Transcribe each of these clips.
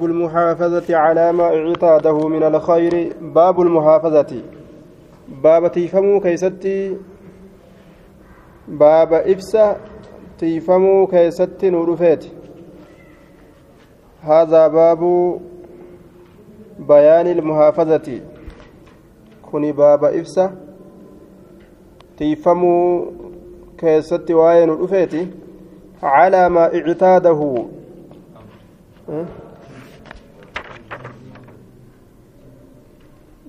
باب المحافظة على ما اعتاده من الخير. باب المحافظة. باب تيفمو كيستي. باب إفسا تيفمو كيستي نورفيت. هذا باب بيان المحافظة. كوني باب إفسا تيفمو كيستي واين نورفيتي على ما اعتاده.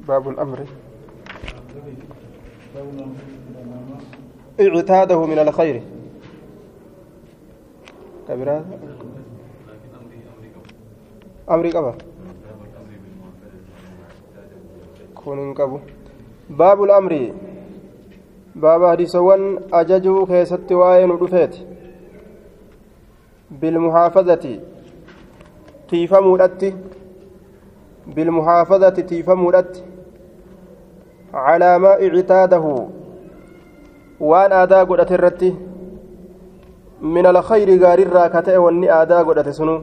باب الأمر. اعتاده من الخير. كبيرات أمري قبا كون قبو باب الأمر. باب حديثوان أججو كيست وآين ودفيت بالمحافظة تيفمودت بالمحافظة تيفمودت على ما اعتاده. وان آدا قدت الرتي من الخير غار الراكتة واني آدا قدت سنو.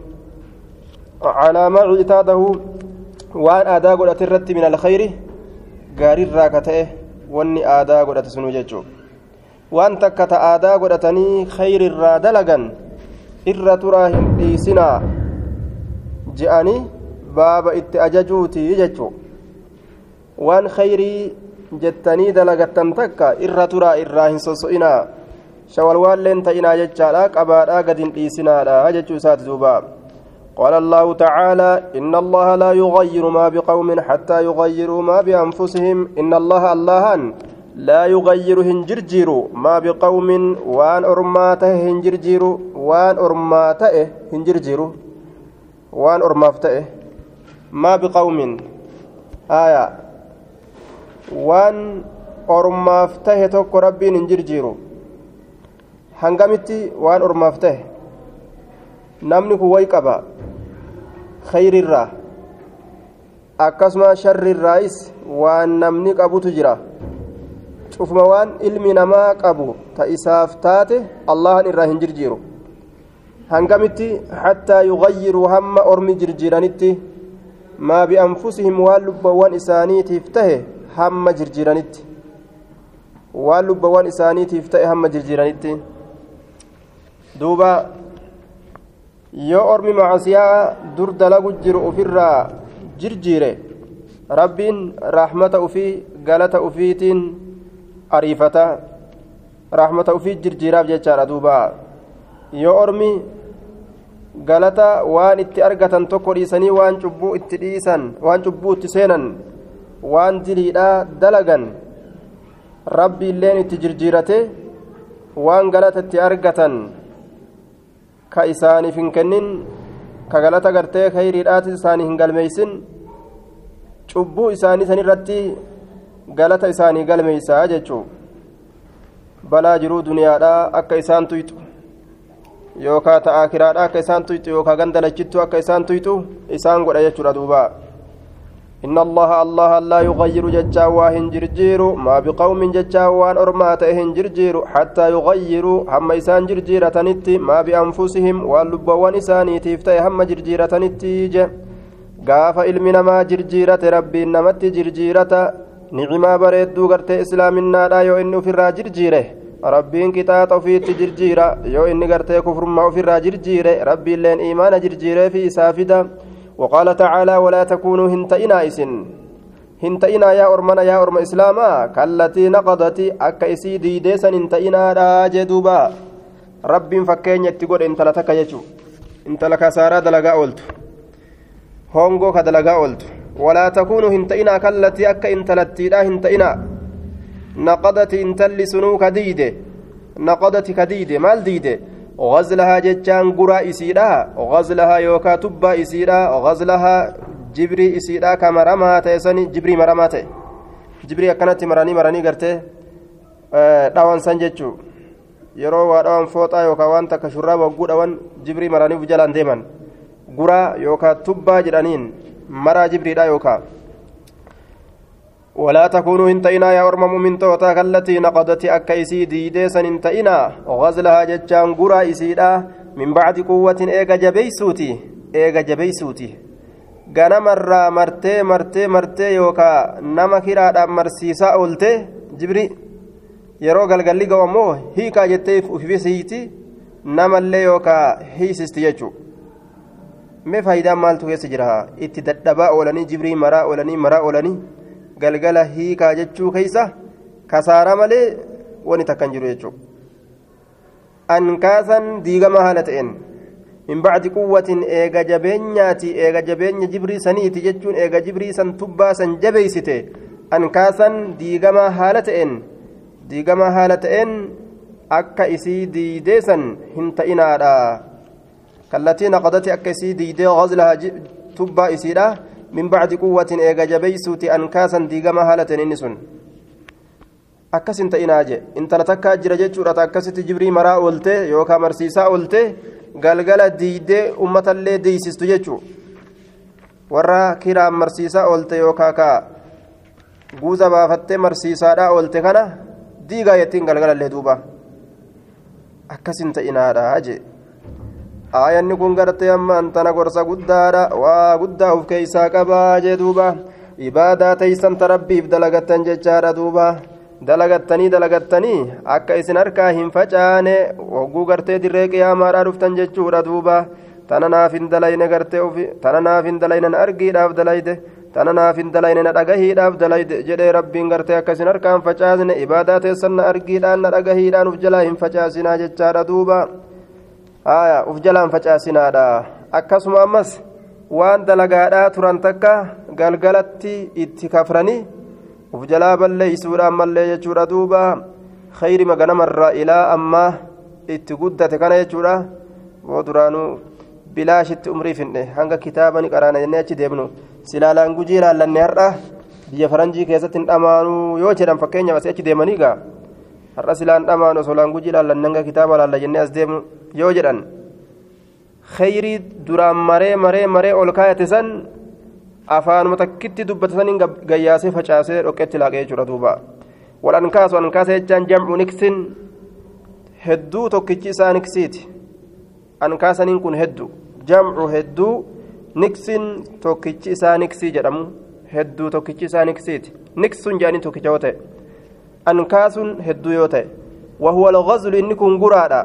على ما اعتاده وان آدا قدت الرتي من الخير غار الراكتة واني آدا قدت سنو ججو takka ta aadaa godhatanii khayri irraa dalagan irra turaa hin dhiisinaa je'anii baaba itti waan khayrii jettanii dalagattan takka irra turaa irraa hin soso'inaa shawalwaalleen ta'inaa jechaadha qabaadhaa gad hin dhiisinaadha jechuu isaati duuba قال الله تعالى إن الله لا يغير ما بقوم حتى يغيروا ما بأنفسهم إن الله اللهان لا يغير هنجرجير ما بقوم وان أرماته هنجرجير وان أرماته هنجرجير وان أرمافته ما بقوم آية waan ormaaf tahe tokko rabbiin hin jirjiiru hangamitti waan ormaaf tahe namni kun way qaba khayrirraa akkasuma sharrirraayis waan namni qabutu jira cufuma waan ilmi namaa qabu ta isaaf taate allahan irraa hin jirjiiru hangamitti hattaa yugayyiruu hamma ormi jirjiiranitti maa bianfusihim waan lubbawwan isaaniitiif tahe hamma jirjiiranitti waan lubbawwan isaaniitiif ta'e hamma jirjiiranitti duuba yoo ormi macasiyaa dur dalagu jiru ufirraa jirjiire rabbiin raaxmata ufii galata ufiitiin ariifata raaxmata ufii jirjiiraaf jechaadha duuba yoo ormi galata waan itti argatan tokko dhiisanii waan cubbuu itti dhiisan waan cubbuu itti seenan waan diliidhaa dalagan. Rabbi illeen itti jirjiirate waan galata itti argatan. Ka isaaniif hin kennin ka galata gartee khayriidhaati isaanii hin galmeeysin cubbuu isaanii san irratti galata isaanii galmeeysaa jechuu. Balaa jiruu duniyaadhaa akka isaan tuyxu yookaa ta akiraadhaa akka isaan tuyxu yookaa gandalachittu akka isaan tuyxu isaan godha jechuudha duubaa إن الله الله لا يغير ججا واهن جرجير ما بقوم ججا وان أرمات إهن جرجير حتى يغيروا هم إسان جرجيرة نتي ما بأنفسهم واللب وان إساني تفتي هم جرجيرة نتي قاف إلمنا ما جرجيرة ربي نمت جرجيرة نعما بريدو قرت إسلامنا لا إنه في الراجر جيره rabbiin qixaaxa ofiitti jirjiira yoo inni gartee kufrummaa ofirraa jirjiire rabbiin leen imaana jirjiiree fi isaa fida وقال تعالى ولا تكونوا هنتئنا إسن. هنتئنا يا أرمنا يا أرم إسلاما. كالتي نقضت أكا إسي ديديسا هنتئنا راجدوبا رب فكين يتقول انت لتك يجو. انت لك سارا دلقا أولت هونغو كدلقا أولت ولا تكونوا هنتئنا كالتي أكا انت لتيدا هنتئنا. نقضت انت اللي سنوك ديدي. نقضت كديدي. مال ديدي. غزلها جتان قرى إسيرا غزلها يوكا تبا إسيرا غزلها جبري إسيرا كمرما تيسني جبري مرما تي جبري أكنت مراني مراني قرتي dhawan san jechuu yeroo waa dhawan fooxaa yookaan waan takka shurraa wagguu dhawan jibrii maraniif jalaan deeman guraa yookaan tubbaa jedhaniin maraa jibriidha yookaan ولا تكونوا انتئنا يا أرم من توتا التي نقضت أكيسي ديديسا انتئنا غزلها ججان قرى إسيدا من بعد قوة إيغا جبيسوتي إيغا جبيسوتي ganamarraa martee martee martee yookaa nama kiraadhaan marsiisaa oolte jibri yeroo galgalli ga'u ammoo hiikaa jettee ufifisiiti namallee yookaa hiisisti jechuudha mee faayidaan maaltu keessa jira itti dadhabaa oolanii jibrii maraa oolanii maraa oolanii galgala hiikaa jechuu keessa kasaaraa malee wani takkan jiru jechuudha ankaasan diigama haala ta'een. min bacdi quwwatin eega jabeenyaati eega jabeenya jibrii saniiti jechuun eega jibrii san tubbaa san jabeeysite ankaasan diigama haala ta'een diigama haala ta'een akka isii diidee san hin ta'inaadha kallatii naqadati akka isii diidee gazlaha tubbaa isiidha min bacdi quwwatin eega jabeeysuuti ankaasan diigama haala ta'een inni sun. Akkas hin ta'inaa je intala takkaa jira jechuudha akkasitti jibrii maraa oolte yookaan marsiisaa oolte galgala diidee uummatallee deeysistu jechuun warra kiraan marsiisaa oolte yookaan ka guuza baafattee marsiisaadhaa oolte kana diigaa jettiin galgalallee duuba. Akkasin ta'inaadha jee aayanni kun gartee ammaan tana gorsa guddaadha waa guddaa of keeysaa qabaa jee duuba ibaadaa teeysan tarabbiif dalagattan jechaadha duuba. dalagattanii dalagattanii akka isin harkaa hin facaane hogguu gartee dirree qiyaamaadhaa dhuftan jechuudha duuba tana naaf hin dalayne gartee ufi tana naaf hin dalayne na argiidhaaf dalayde tana naaf hin dalayne na dhagahiidhaaf dalayde jedhee rabbiin gartee akka isin harkaa hin facaasne ibaadaa teessan na argiidhaan na dhagahiidhaan uf jalaa hin facaasinaa jechaadha duuba haya uf jalaa hin facaasinaadha akkasuma ammas waan dalagaadhaa turan takka galgalatti itti kafranii uf jalaa balleeysuudhaan mallee jechuudha duuba khayri maganamarraa ilaa ammaa itti guddate kana jechuudha boo duraanuu bilaashitti umrii finne hanga kitaaba ni qaraana jennee achi deemnu silaalaan gujii ilaallanne har'a biyya faranjii keessatti hin dhamaanuu yoo jedhan fakkeenyaaf asii achi deemanii gaa har'a silaan dhamaan osoo laan gujii ilaallanne hanga kitaaba ilaalla jennee as deemnu yoo jedhan khayrii duraan maree maree maree ol kaayate san afaanuma takkitti dubbatasaniin gayyaasee facaasee dhoqqetti laaqee jechuudha duuba wal ankaasu ankaasa jechaan jamcu niksin hedduu tokkichi isaa niksiiti ankaasaniin kun hedduu jamcu hedduu niksin tokkichi isaa niksii jedhamu hedduu tokkichi isaa niksiiti niksun jedhanii tokkicha yoo ta'e ankaasuun hedduu yoo ta'e wahuwa alghazlu inni kun guraadha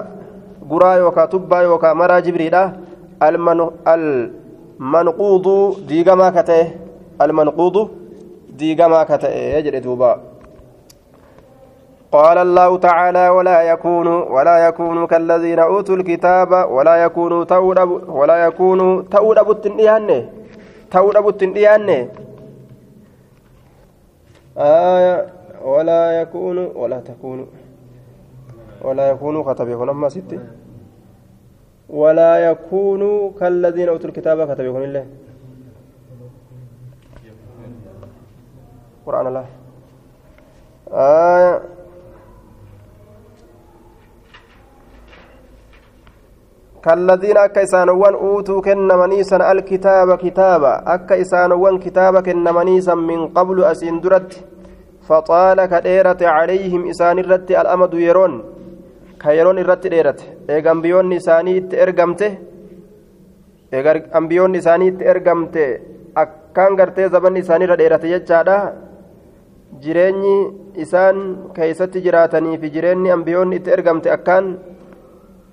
guraa yookaa tubbaa yookaa maraa jibriidha. Almanu al منقوض ديغما كته المنقوض ديغما كته يجري دوبا قال الله تعالى ولا يكون ولا يكون كالذين اوتوا الكتاب ولا يكونوا تودب ولا يكونوا تودب التنديان تودب التنديان آية ولا يكون ولا تكون ولا يكون كتب يكون أما ستي ولا يكونوا كالذين أوتوا الكتاب كتب يكون الله قرآن الله. آية. كالذين أكا إسانوان أوتوا كنمنيسا الكتاب كتابا. أكا إسانوان كتابا كنمنيسا من قبل أسين درت. فطال كديرة عليهم إسان الرت الأمد يرون. ka yeroon irratti dheerate. Eega ambiyoonni isaanii itti ergamte eega ambiyoonni isaanii itti ergamte akkaan gartee zabanni isaaniirra dheerate jechaadha. Jireenyi isaan keessatti jiraatanii fi jireenyi ambiyoonni itti ergamte akkaan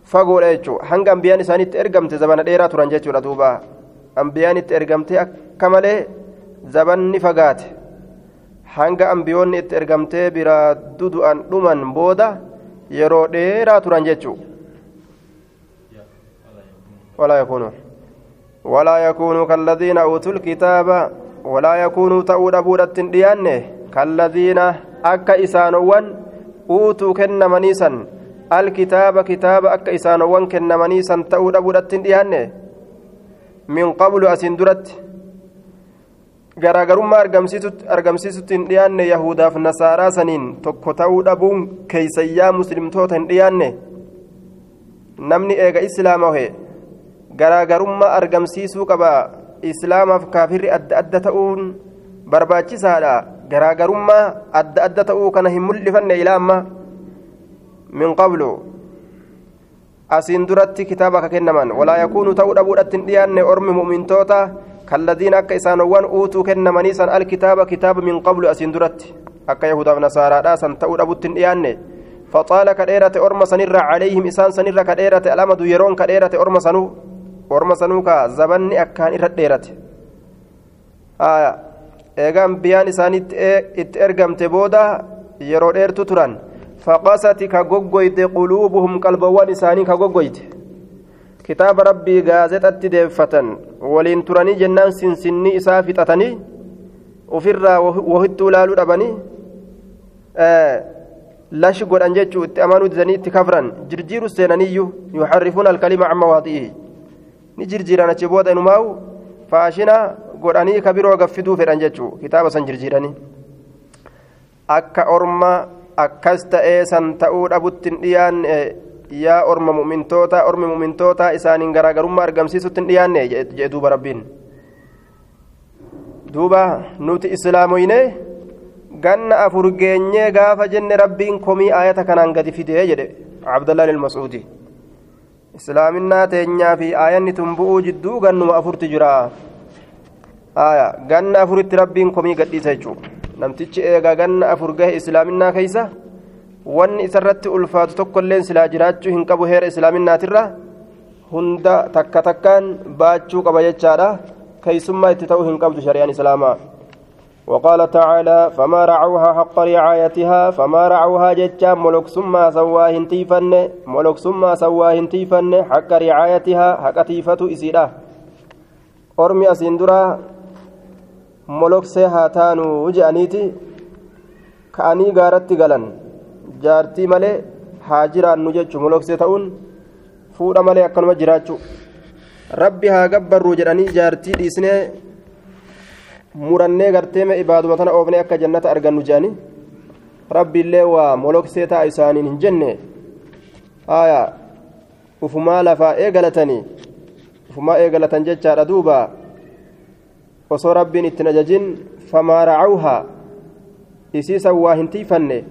fagoodha jechuudha. Hanga ambiyaan isaanii itti ergamte zabana dheeraa turan jechuudha duuba. Ambiyaan itti ergamte akka malee zabanni fagaate. Hanga ambiyoonni itti ergamte biraa dudu'an dhuman booda. yeroo dheeraa turan jechuu walaa yakuunuu kalladiina uutuu kitaaba. Walaa yakuunuu ta'uu dhabuudhatti hin dhiyaanne kalladiina akka isaanowwan uutuu kennamanii san alkitaaba kitaaba akka isaanowwan kennamanii san ta'uu dhabuudhatti hin dhiyaanne. Min qablu asiin duratti. Garaagarummaa argamsiisutti hin dhiyaanne yahudaaf nasaaraa saniin tokko ta'uu dhabuun keeysayyaa muslimtoota hin dhiyaanne namni eega islaama hee garaagarummaa argamsiisuu qaba islaamaaf kaafirri adda adda ta'uun barbaachisaadha garaagarummaa adda adda ta'uu kana hin mul'ifanne ilaa amma min qablu asiin duratti kitaaba ka kennaman walaa yakuunu ta'uu dhabuudhatti hin dhiyaanne ormi mu'mintoota كالذين أكا إسانوان أوتوا كن منيسا الكتاب كتاب من قبل أسين درت. أكا يهودا ونصارى راسا تؤول أبو التنيان فطال كديرة أرم سنرة عليهم إسان سنرة كديرة الأمد يرون كديرة أرم سنو. أرم سنو كزبن أكان إرد آية. isaanitti itti ergamte booda yeroo dheertu turan faqasati ka goggoyte quluubuhum qalbawwan isaanii ka goggoyte kitaaba rabbii gaazexatti deeffatan waliin turanii jennaan sinsinnii isaa fixatanii ofirraa wahittuu laaluu dhabanii lashi godhan jechuu itti amanuu didanii itti kafran jirjiiru seenaniyyuu yuxarrifuuna alkalima can mawaadi'ihi ni jirjiiran achi booda inumaa'u faashina godhanii ka biroo gaffiduu fedhan jechuu kitaaba san jirjiiranii akka orma akkas ta'ee san ta'uu dhabutti hin dhiyaanne yaa orma mu'mintoota ormi mu'mintoota isaaniin garaagarummaa argamsiisutti hin dhiyaanne jee duuba rabbiin. Duuba nuti islaamoyne ganna afur geenyee gaafa jenne rabbiin komii ayata kanaan gadi fidee jedhe abdallaan ilmas'uudi islaaminaa teenyaa fi aayanni tun bu'uu jidduu gannuma afurti jira. Aya ganna afuritti rabbiin komii gadhiisa jechuudha namtichi eegaa ganna afur gahe islaaminaa keeysa wanni isarratti ulfaatu tokkolleen silaa jiraachuu hin qabu heera islaaminaatirra hunda takka takkaan baachuu qaba jechaadha keeysummaa itti ta'uu hin qabdu shari'aan islaamaa وقال تعالى فما رعوها حق رعايتها فما رعوها جتشا ملك ثم سواهن تيفن ملك ثم سواهن تيفن حق رعايتها حق تيفة إسيرا أرمي أسندرا ملك سيها تانو وجأنيتي كأني غارت غلن jaartii malee haa jiraannu jechuun moloksee ta'uun fuudha malee akkanuma jiraachuu rabbi haa gabbarruu jedhanii jaartii dhiisnee murannee garteeme ibaaduma tana oofnee akka jannata argannu jedhanii rabbi illee waa moloksee ta'a isaaniin hin jenne. Haaya ufumaa lafaa eegalatanii ufumaa eegalatan jechaadha duuba. Osoo rabbiin ittiin ajajin famaa racawhaa isiisan waa hin tiifanne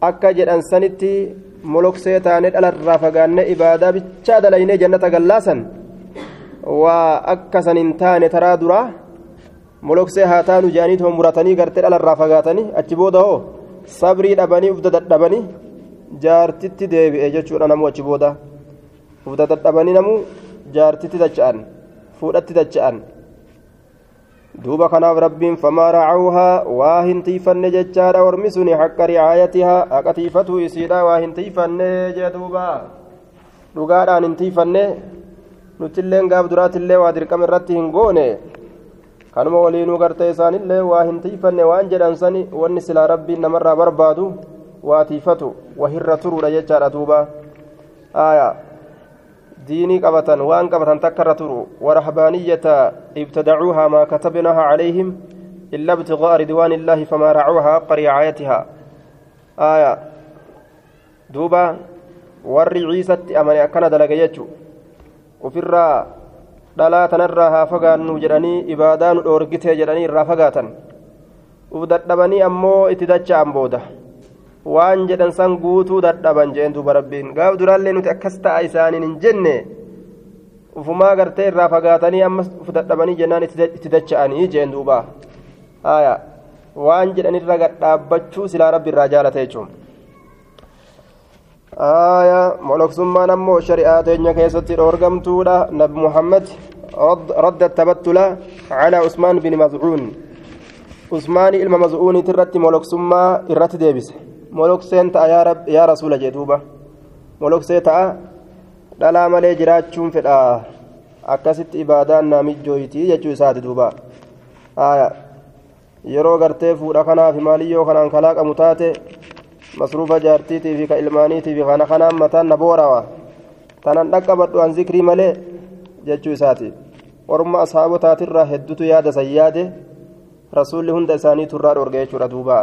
akka jedhan sanitti moloksee taane dhalarraa fagaanne ibaadaa bichaa dalaynee jannata gallaasan waa akka san hin taane taraa duraa moloksee haa taanu jaaniituma muratanii gartee dhalarraa fagaatanii achi booda hoo sabrii dhabanii ufda dadhabanii jaartitti deebi'e jechuudha namu achi booda ufda dadhabanii namu jaartitti dacha'an fuudhatti dacha'an duuba kanaaf rabbiin famaa racawhaa waa hin tiifanne jechaadha ormi suni haqqa ricaayatihaa haqa tiifatuu isiidha waa hin tiifanne jee duuba dhugaadhaan hin tiifanne nutilleen gaaf duraatillee waa dirqama irratti hin goone kanuma waliinuu gartee isaanillee waa hin tiifanne waan jedhan wanni silaa rabbiin namarraa barbaadu waa tiifatu wahirra turuudha jechaadha duuba aayaa waan qabatan takkarra turu warahbaaniyyata ibtadacuuha maa katabnaha calayhim illa ibtiga'a ridwaan illaahi famaa racuuha haqqa ricaayatiha aya duuba warri ciisatti amane akkana dalage jechu ufirraa dhalaa tanarraa haa fagaannu jedhanii ibaadaa nu dhoorgitee jedhanii irraa fagaatan uf dadhabanii ammoo itti dacha'an booda waan jedhan san guutuu dadhaban jeen duuba rabbiin gaaf duraallee nuti akkas ta'a isaaniin hin jenne ufumaa gartee irraa fagaatanii amma uf dadhabanii jennaan itti dacha'anii jeen duuba haya waan jedhanirra gadhaabbachuu silaa rabbi irraa jaalate jechuun haya moloksummaan ammoo shari'aa teenya keessatti dhoorgamtuudha nabi muhammad رد التبتل على عثمان بن مزعون عثمان ilma مزعون irratti moloksummaa irratti deebise molokseen ta'a yaa rasuula jee duuba moloksee ta'a dhalaa malee jiraachuun fedha akkasitti ibaadaan naamijjooyitii jechuu isaati duuba yeroo gartee fuudha kanaaf maaliyyoo kanaan kalaaqamu taate masruufa jaartiitii fi ka ilmaaniitii fi kana kanaan mataan na boorawa tanan dhaqqabadhu an zikrii malee jechuu isaati orma ashaabotaatirraa heddutu yaada san yaade rasuulli hunda isaaniitu irraa dhoorge jechuudha duuba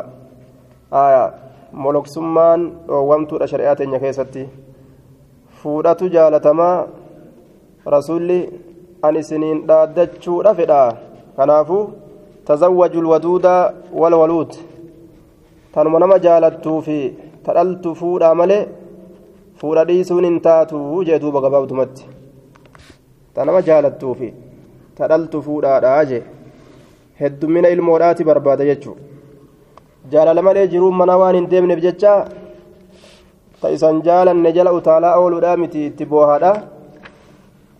moloksummaan dhoowwamtuudha shari'aa teenya keessatti fuudhatu jaalatamaa rasuulli an isiniin dhaaddachuudha fedha kanaafuu tazawwaju lwaduuda walwaluud tanuma nama jaalattuu fi tadhaltu fuudhaa malee fuudha dhiisuun hin taatu jee duuba gabaabdumatti ta nama jaalattuu fi tadhaltu fuudhaadhaa jee heddummina ilmoodhaati barbaada jechuudha jaalala malee jiruun mana waan hin deemneef jecha ta isan jaalanne jala utaalaa ooluudhaa miti itti boohaadha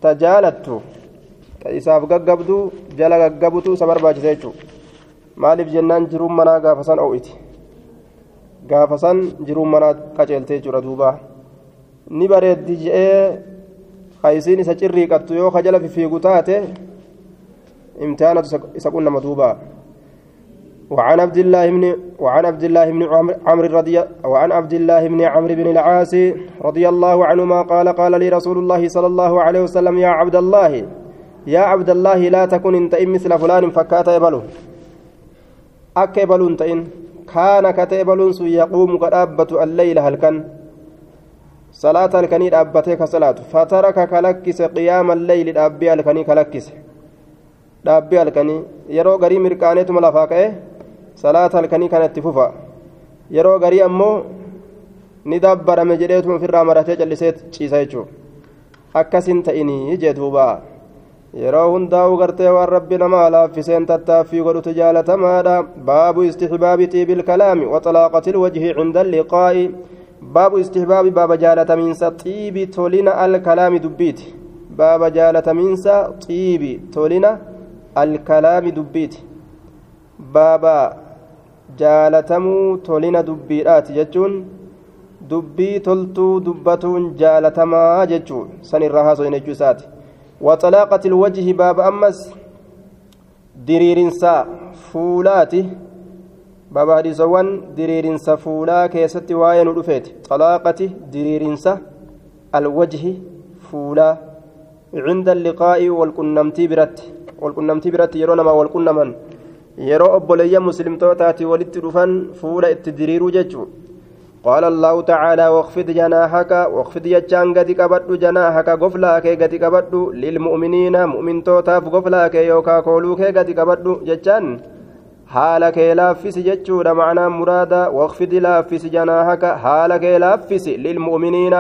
ta jaalattu ta isaaf gaggabdu jala gaggabutu isa barbaachisa jechuudha maaliif jennaan jiruun manaa gaafa san oo'iti gaafa san jiruun manaa qaceeltee jechuudha duuba ni bareeddi je'ee haysiin isa cirrii qattu yoo ka jala fifiigu taate imtihaanatu isa qunnama duuba وعن عبد الله بن وعن عبد الله بن عمرو رضي وعن عبد الله بن عمرو بن العاص رضي الله عنهما قال قال لي رسول الله صلى الله عليه وسلم يا عبد الله يا عبد الله لا تكن انت مثل فلان فكأت يبلو أك يبلو انت إن كان كتيبلون يقوم قد أبت الليل هل كان صلاة الكني أبتك صلاة. فترك كلكس قيام الليل أبي الكني كلكس. dhaabbii halkanii yeroo garii mirqaaneetuma lafaa ka'e salaata halkanii kanatti fufa yeroo garii ammoo ni dabbarame jedheetuma ofirraa maratee callisee ciisa jechuudha akkasin ta'inii jee duuba yeroo hundaa'u gartee waan rabbi namaa laaffiseen tattaaffii godhutu jaalatamaadha baabu istixbaabi xiibil kalaami waxalaaqati ilwajhi cinda alliqaa'i baabu istixbaabi baaba jaalatamiinsa xiibi tolina alkalaami dubbiiti baaba jaalatamiinsa xiibi tolina alkalaami dubbiiti baaba jaalatamuu tolina dubbiidhaati jechuun dubbii toltuu dubbatuun jaalatamaa jechuu san irraa haaso'in jechuu isaati waxalaaqati ilwajhi baaba ammas diriirinsa fuulaati baaba hadiisawwan diriirinsa fuulaa keessatti waa'ee nu dhufeeti xalaaqati diriirinsa alwajhi fuulaa cinda alliqaa'i walqunnamtii biratti walqunnamtii biratti yeroo namaa walqunnaman yeroo obboleeyya muslimtootaati walitti dhufan fuula itti diriiruu jechuu قال الله تعالى واخفض جناحك واخفض يجان قد قبض جناحك غفلاك قد قبض للمؤمنين مؤمن توتاف غفلاك يوكا كولوك قد قبض ججان حالك لافس ججود معنى مرادا واخفض لافس جناحك حالك لافس للمؤمنين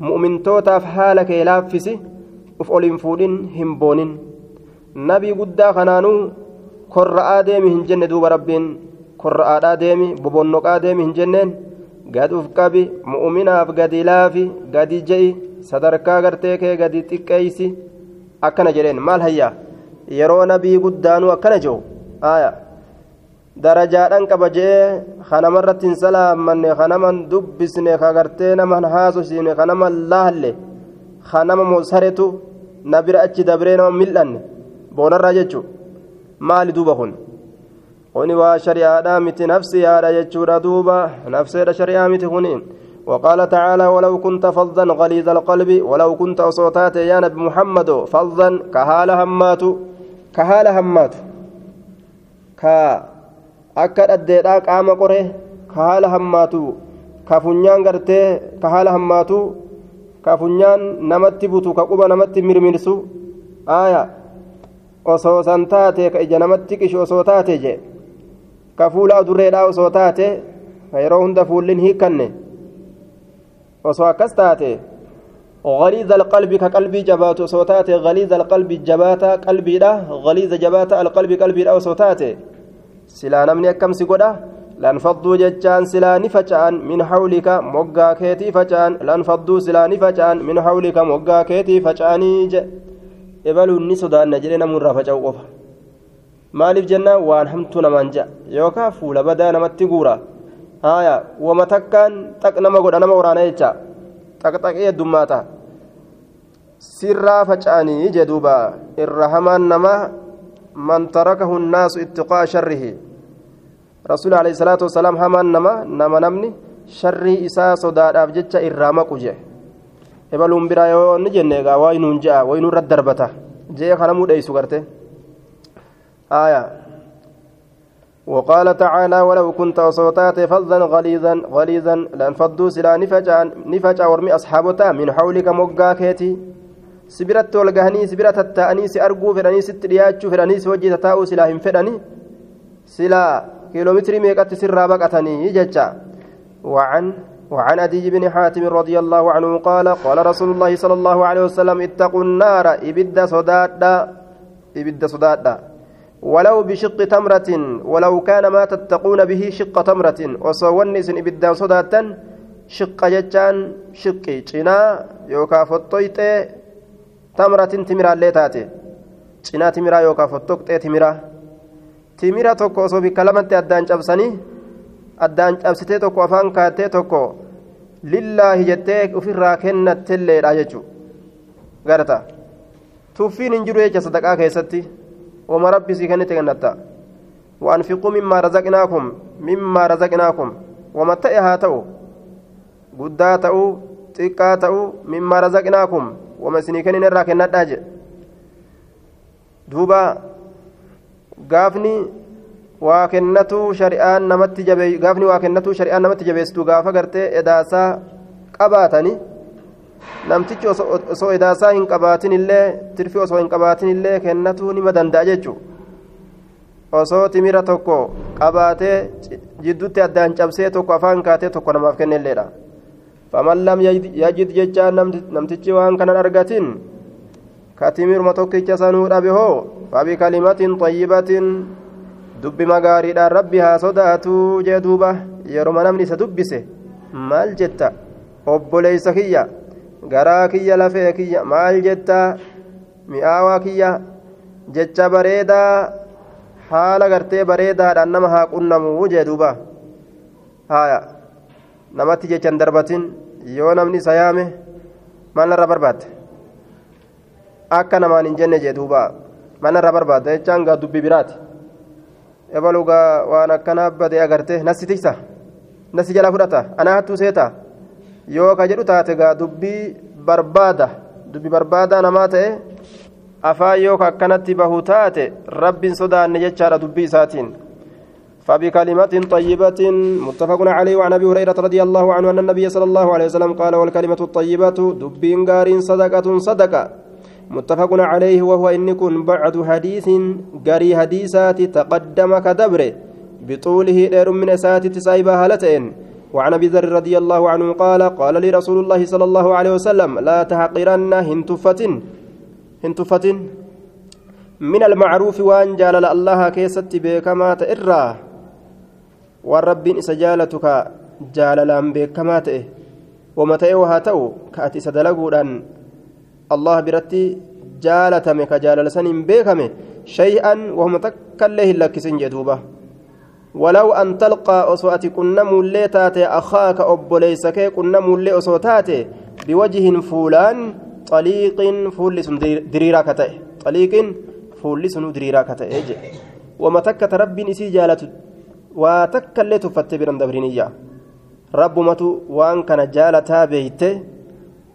مؤمن توتاف حالك لافس uf'olin fuudhin hin boonin. Nabii guddaa kanaanuu korra'aa deemi hin jenne duuba rabbiin korra'aadhaa deemi bobonnoqaa deemi hin jenneen gad uf qabi mu'uminaaf gadi laafi gadi je'i sadarkaa gartee kee gadi xiqqeeysi akkana jedheen maal hayyaa yeroo nabii guddaanuu akkana jedhu aya darajaadhan qaba je'ee kanamarratti hin salaammanne kanaman dubbisne ka gartee naman haasofsiine kanaman laalle kanama mosaretu na bira achi dabree nama mil'anne boonarraa jechuun maali duuba kun kuni waa shari'aadhaa miti nafsiyaadha jechuudha duuba nafseedha shari'aa miti kuni وقال تعالى ولو كنت فظا غليظ القلب ولو كنت أصوتات يا نبي محمد فظا كهال همات كهال همات كا أكد أديدا قام قره كهال همات كفنيان قرتي كهال همات namatti butu ka quba namatti mirmirsu aaya osoo san taate ka ija namatti qishu osoo taate je ka fuula adurreedhaa osoo taate ka yeroo hunda fuullin hiikkanne osoo akkas taate غليظ القلب كقلبي جبات صوتات غليظ القلب جباتا قلبي لا غليظ جباتا القلب قلبي لا صوتات سلا نمني كم سيقودا ni faca'an min hawlika moggaa keetii faca'an lanfadduu silaa ni faca'an min hawlika moggaa keetii faca'anii je ebaluun ni sodaanna jedhe namurraa faca'u qofa maaliif jennaan waan hamtuu namaan ja'a yookaan fuula badaa namatti guura haaya wama takkaan xaq nama godha nama waraana jecha xaqxaqee heddummaata sirraa faca'anii je duuba irra hamaan nama man tarakahu nnaasu ittiqaa sharrihi rasuul alayhi salaatu wasalaam hamaan nama nama namni sharrii isaa sodaadhaaf jecha irraa maqu ebaluun biraa yoo ni jenne egaa waa inuun ja'a waa inuun irratti darbata. Jee kana mudheessu garte. آية وقال تعالى ولو كنت وصوتات فظا غليظا غليظا لانفضوا سلا نفجا نفجا ورمي أصحابتا من حولك مقا كيتي سبرت والقهني سبرت التأني سأرجو فراني ست رياتشو فراني سوجي تتاؤ سلا هم فراني سلا كيلومتر ميقات سرا بقتني ججا وعن وعن أدي بن حاتم رضي الله عنه قال قال رسول الله صلى الله عليه وسلم اتقوا النار إبد صدادا إبد صدادا ولو بشق تمرة ولو كان ما تتقون به شق تمرة. وصونس إبدا صدادا شق جتان شقي جنا يوكا فطيت تمرة تمرة الليتاتي جنا تمرة يوكا فطوك تمرة. timira tokko osoo bikka lamatti addaan cabsitee tokko afaan kaattee tokko lillaahi jettee ofirraa kennattelleedha jechuudha garata tuffiin hin jiru jecha sadaqaa keessatti oma rabbisii kennite kennatta. Waanfiquu mimmaa razaqnaakum mimmaa razaqnaakum. Wama ta'e haa ta'u. Guddaa ta'u xiqqaa ta'u mimmaa razaqnaakum. Wama isinii kennin irraa kennadhaa jedhe duuba gaafni. Waa kennatuu shari'aan namatti jabe gaafni waa kennatuu shari'aan namatti jabeessitu gaafa gartee edaasaa qabaatani. Namtichi osoo edaasaa hin qabaatin illee tirfi osoo hin qabaatin illee kennatuu nima danda'a jechuudha osoo timira tokko qabaatee jidduutti addaan cabsee tokko afaan kaatee tokko namaaf kennelleedha faman lam yajid jechaan namtichi waan kanan argatin ka timiruma tokkicha sanuu dhabe hoo? Fabikalimatin xayyibatin dubbima gaariidhaan rabbi haa sodaatuu jee duuba yeroma namni isa dubbise maal jetta obboleeysa kiyya garaa kiyya lafee kiyya maal jetta mi'aawaa kiyya jecha bareedaa haala gartee bareedaadhaan nama haa qunnamuu jee duuba haya namatti jechan darbatin yoo namni isa yaame maal narra barbaadde akka namaan hin jenne jee duuba maal narra barbaadda jechaan gaa dubbi biraati ebalugaa waan akkanaa badee agartee nasi tiksa nasi jala fudhata anaa hattuu seeta yoo ka jedhu taate gaa dubbii barbaada dubbi barbaadaa namaa ta'e afaan yoo ka akkanatti bahu taate rabbiin sodaanne jechaadha dubbii isaatiin فبكلمة طيبة متفق عليه وعن ابي هريرة رضي الله عنه أن النبي صلى الله عليه وسلم قال والكلمة الطيبة دبين غار صدقة صدقة متفق عليه وهو إن كن بعد حديث غري حديثات تقدم كدبر بطوله دير من سات تسايبا هالتين. وعن أبي ذر رضي الله عنه قال قال لي رسول الله صلى الله عليه وسلم لا تحقرن هنتفة هنتفة من المعروف وأن جال الله كيست بكما تئرى والرب سجالتك جاللان بكما تئه ومتى وهاتو كأتي سدلقودان الله برتي جالتمي كجاللسن بكمه شيئا وهم تكله لكسن جدوبة. ولو أن تلقى أصوات كنا مولي تاتي أخاك أبوليسك كنا مولي أصوتاتي بوجه فولان طليق فولس دريرا كتئ طليق فولس دريرا كتئ وما تكت ربي نسي جالت وتك اللي دبرينيا رب متو وان كان جالتا بيته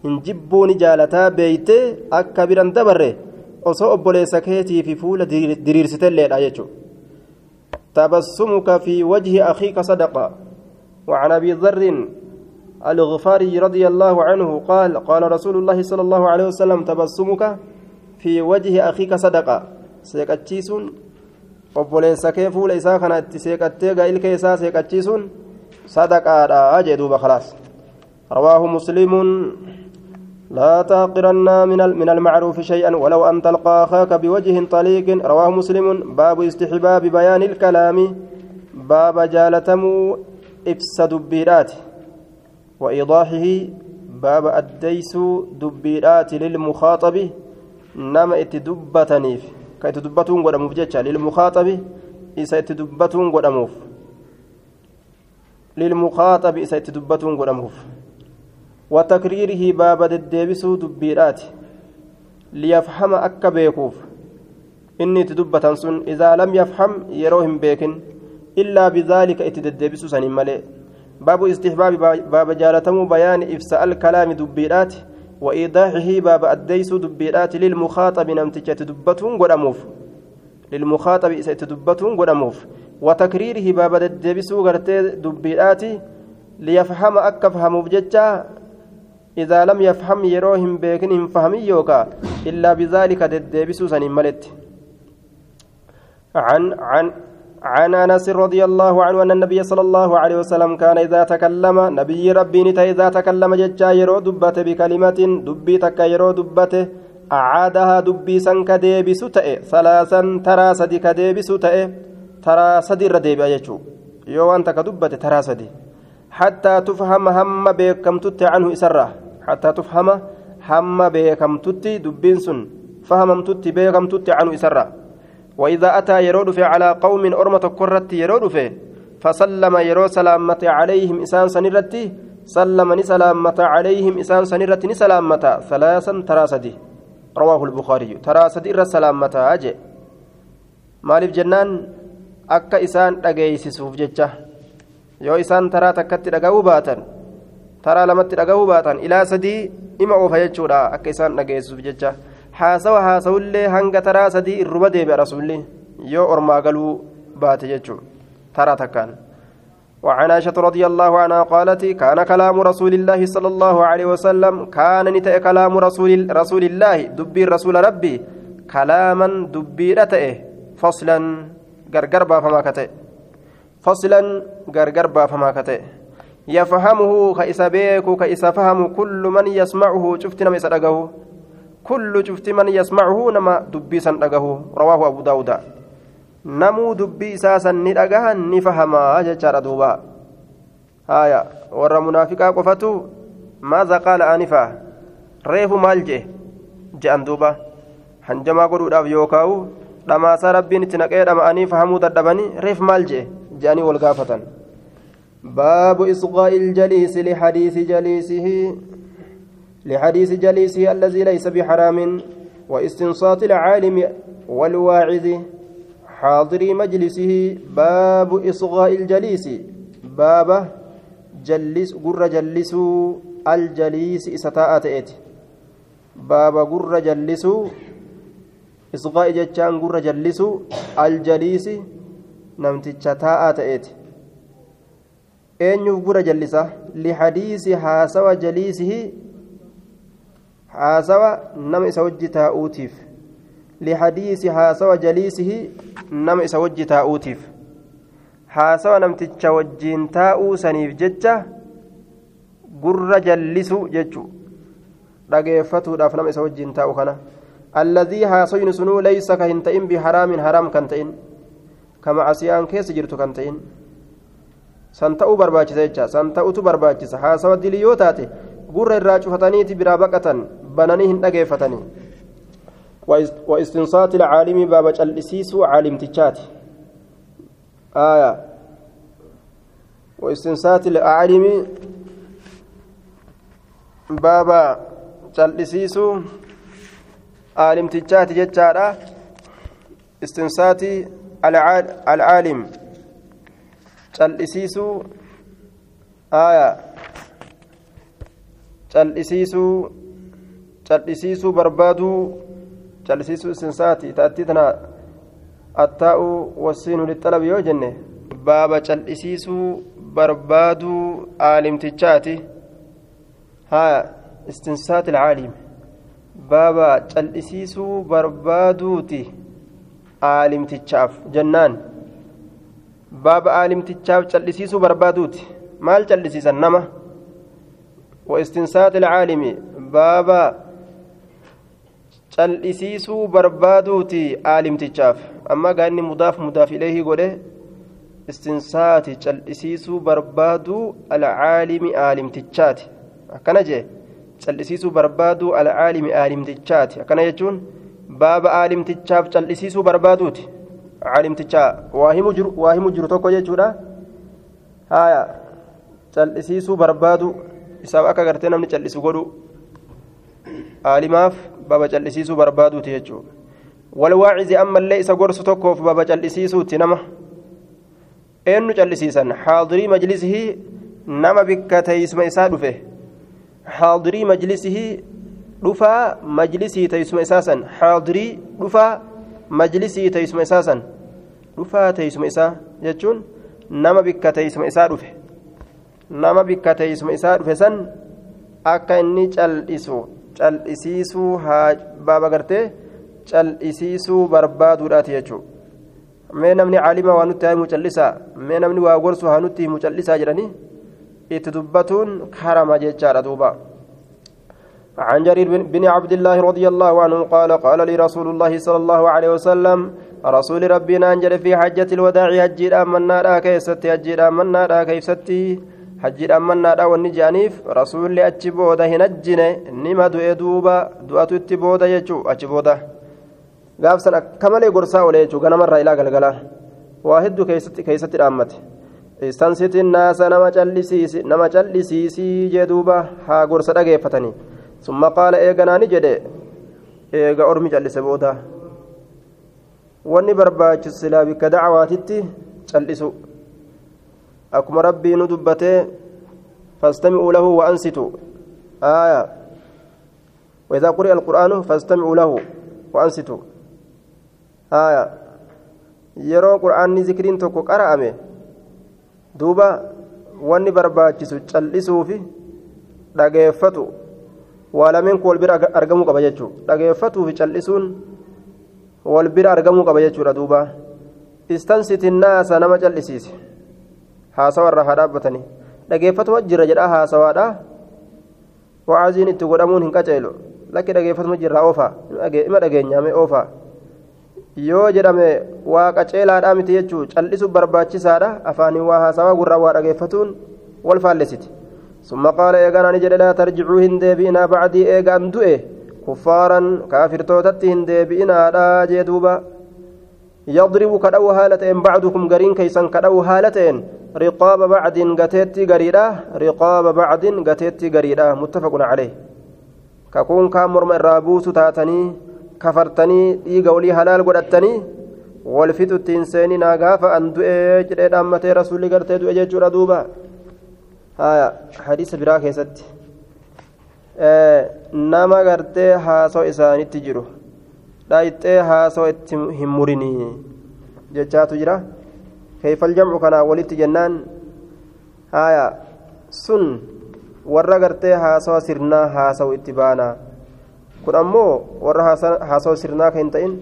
hinjibbuuni jaalataa beeyte akka biran dabarre osoo obboleessa keetii fi fuula diriirsitelleedha jechuudha تبسمك في وجه أخيك صدقة وعن أبي ذر الغفاري رضي الله عنه قال قال رسول الله صلى الله عليه وسلم تبسمك في وجه أخيك صدقة سيكتشيسون obboleessa kee fuula isaa kana itti seeqattee gaa'ilka isaa seeqachiisuun sadaqaadha jee duuba khalaas rawaahu muslimuun لا تحقرن من من المعروف شيئا ولو أن تلقى أخاك بوجه طليق. رواه مسلم. باب استحباب بيان الكلام. باب جالتم إفس دبيرات. وإيضاحه باب أديس دبيرات للمخاطب. نما اتدبتنيف كي قدموف جتشا للمخاطب إسا اتدبتون قدموف. للمخاطب إسا اتدبتون قدموف. وتكريره باب الديبسو دبيرات ليفهم أكا بيكوف. إني تدبة سن إذا لم يفهم يروهم بيكن إلا بذلك اتدبسو سن ملئ باب استحباب باب جالتم بيان إفساء الكلام دبيرات وإيضاحه باب الديس دبيرات للمخاطب نمتج تدبتون قدموف. للمخاطب إذا تدبتون قدموف. وتكريره باب الديبسو غرتي دبيرات ليفهم أكا فهموا بججا إذا لم يفهم يروهم بيكنهم فهمي يوكا إلا بذلك ديبسو سنين ملت. عن عن عن أنس رضي الله عنه أن النبي صلى الله عليه وسلم كان إذا تكلم نبي ربي نتا إذا تكلم ججا يرو دبته بكلمة دبي تك يرو دبته أعادها دبيسا كديبس تأي ثلاثا ترى سدي كديبس تأي ترى سدي رديب أجتشو. يو أنت كدبت ترى سدي حتى تفهم هم بكم تت عنه إسرة. حتى تفهم هم بكم تت دبين سن. فهمم تت بكم تت عنه إسره وإذا أتى يرود في على قوم أرمة كرت يرود في فسلم يرو سلامة عليهم إسان سنرتي سلم نسلامة عليهم إسان سنرتي نسلامة ثلاثا تراسدي. رواه البخاري. تراسدي إر سلامة أجي. maaliif jennaan akka isaan dhageeysisuuf jecha yoo isaan taraa takkatti dhagahuu baatan taraa lamatti dhagahuu baatan ilaa sadii ima oofa jechuudha akka isaan dhageessisuuf jecha haasawa haasawullee hanga taraa sadii irruba deebi'a rasuulli yoo ormaa galuu baate jechuudha taraa takkaan. وعن عائشة رضي الله عنها قالت كان كلام رسول الله صلى الله عليه وسلم كان نتأ كلام رسول رسول الله دبي رسول ربي كلاما دبي رتأه فصلا غرغر بافما كتئ فصلا غرغر بافما كتئ يفهمه كإسا بيكو كإسا فهم كل من يسمعه شفت نما يسرقه كل شفت من يسمعه نما دبي سنرقه رواه أبو داود namuu dubbii isaa san ni dhagahan ni fahamaa jechaadha duuba haya warra munaafiqaa qofatu maaza qaala aanifaa reefu maal jee je'an duuba hanjamaa godhuudhaaf yookaawu dhamaasaa rabbiin itti naqee dhama'anii fahamuu dadhabanii reef maal jee je'anii wal gaafatan باب إصغاء الجليس لحديث جليسه لحديث جليسه الذي ليس بحرام واستنصات العالم والواعظ حاضري مجلسه. باب إصغاء الجليس. باب جلس قر جلسوا الجليس إستاء تأتي. باب قر جلسوا إصغاء جتشان قر جلسوا الجليس نمتش تاء تأتي. Eenyuuf gura jallisa lihadiisi haasawa jaliisihi haasawa nama isa wajji taa'uutiif lihadiisi haasawa jaliisihi nama isa wajji taa'uutiif haasawa namticha wajjiin taa'uu saniif jecha gurra jallisu jechu dhageeffatuudhaaf nama isa wajjiin taa'u kana alladhii haasoyni sunuu laysa ka hin ta'in biharaamin haraam kan ta'in kama asiyaan keessa jirtu kan ta'in san ta'uu barbaachisa jecha san ta'utu barbaachisa haasawa dilii yoo taate gurra irraa cufataniiti biraa baqatan bananii hin dhageeffatanii واستنصات العالم باب جلسيس عالم تجات آية واستنصات العالم باب جلسيس عالم تجات جتارا استنصات العالم جلسيس آية جلسيس جلسيس بربادو calisiisuu istinsaati ta'atti tana attaa'u wasiinu lixalabi yoo jenne baaba cal'isiisuu barbaaduu aalimtichaati haa istinsaati ilcaalim baaba cal'isiisuu barbaaduuti aalimtichaaf jennaan baaba aalimtichaaf cal'isiisuu barbaaduuti maal cal'isiisan nama wa istinsaati ilcaalimi baaba cal'isiisuu barbaaduuti aalimtichaaf amma gaanni mudaaf mudaaf ileehii godhe istinsaati cal'isiisuu barbaaduu alcaalimi aalimtichaati akkana jee cal'isiisuu barbaaduu alcaalimi aalimtichaati akkana jechuun baaba aalimtichaaf cal'isiisuu barbaaduuti aalimtichaa waa himu jiru tokko jechuudha haya cal'isiisuu barbaadu isaaf akka gartee namni cal'isu godhu aalimaaf baaba cal'isiisuu barbaaduuti jechuudha walwaacizi ammallee isa gorsu tokkoof baaba cal'isiisuuti nama eenyu cal'isiisan xaadirii majlisihii nama bikka teeysuma isaa dhufe xaadirii majlisihii dhufaa majlisii teeysuma isaa san xaadirii dhufaa majlisii teeysuma isaa san dhufaa teeysuma isaa jechuun nama bikka teeysuma isaa dhufe. Nama bikka teeysuma isaa dhufe san akka inni cal'isu cal'isiisuu haa baaba gartee cal'isiisuu barbaaduudhaati jechuudha mee namni caalima waa nutti himu callisaa mee namni waa gorsu haa nutti himu callisaa jedhanii itti dubbatuun karama jechaadha duuba عن جرير بن عبد الله رضي الله عنه قال قال لي رسول الله صلى الله عليه وسلم رسول ربنا انجل في حجة الوداع حجي أمنا لا كيستي حجي أمنا لا كيستي حجي أمنا لا والنجانيف رسول لي أتشبودا هنجنة نما دؤ دوبا دؤتو اتبودا يجو أتشبودا gaafsan akkamalee gorsaa oole jechuudha ganamarraa ilaa galgalaa waa hedduu keessatti dhaammate istansitiin naasa nama callisiisi nama callisiisii jee duuba haa gorsa dhageeffatanii summa qaala eeganaani jedhe eega ormi callise booda wanni barbaachisu silaa bikka dacwaatitti callisu akkuma rabbii nu dubbatee fastami'uu lahu wa ansitu aaya وإذا قرئ القرآن فاستمعوا له وأنصتوا آية yeroo qur'aanni zikriin tokko qara'ame duuba wanni barbaachisu callisuufi dhageeffatu waa lameen kun wal bira argamuu qaba jechuudha dhageeffatuufi callisuun wal bira argamuu qaba jechuudha duuba istansitiin naasa nama callisiise haasawarra haa dhaabbatanii dhageeffatuma jira jedhaa haasawaadha wacaaziin itti godhamuun hin qaceelu lakki dhageeffatuma jirraa oofaa ima dhageenyaame oofaa yoo jedhame waa qaceelaadhaa miti jechuu callisuuf barbaachisaadha afaaniin waa haasawaa gurraa waa dhageeffatuun wal faallesiti qaala eegaan ani jedhe laa tarjicuu hin deebi'inaa bacdii eegaan du'e kuffaaran kaafirtootatti hin deebi'inaadha jee duuba yadribu kadha'u haala ta'een bacdukum gariin keeysan kadha'u haala ta'een riqaaba bacdin gateetti gariidha riqaaba bacdin gateetti gariidha muttafaqun caleh kakuun kaan morma irraa buusu taatanii kafartanii dhiiga olii halaal godhattanii wal fixutti hin seeninaa gaafa an du'e jedhee haya hadiisa biraa keessatti nama gartee haasoo isaanitti jiru dhaayixee haasoo itti hin murinii jechaatu jira keeyfal jamcu kanaa walitti jennaan haya sun warra gartee haasoo sirnaa haasa'u itti baanaa kun ammoo warra haasawaa sirnaa kan hin ta'in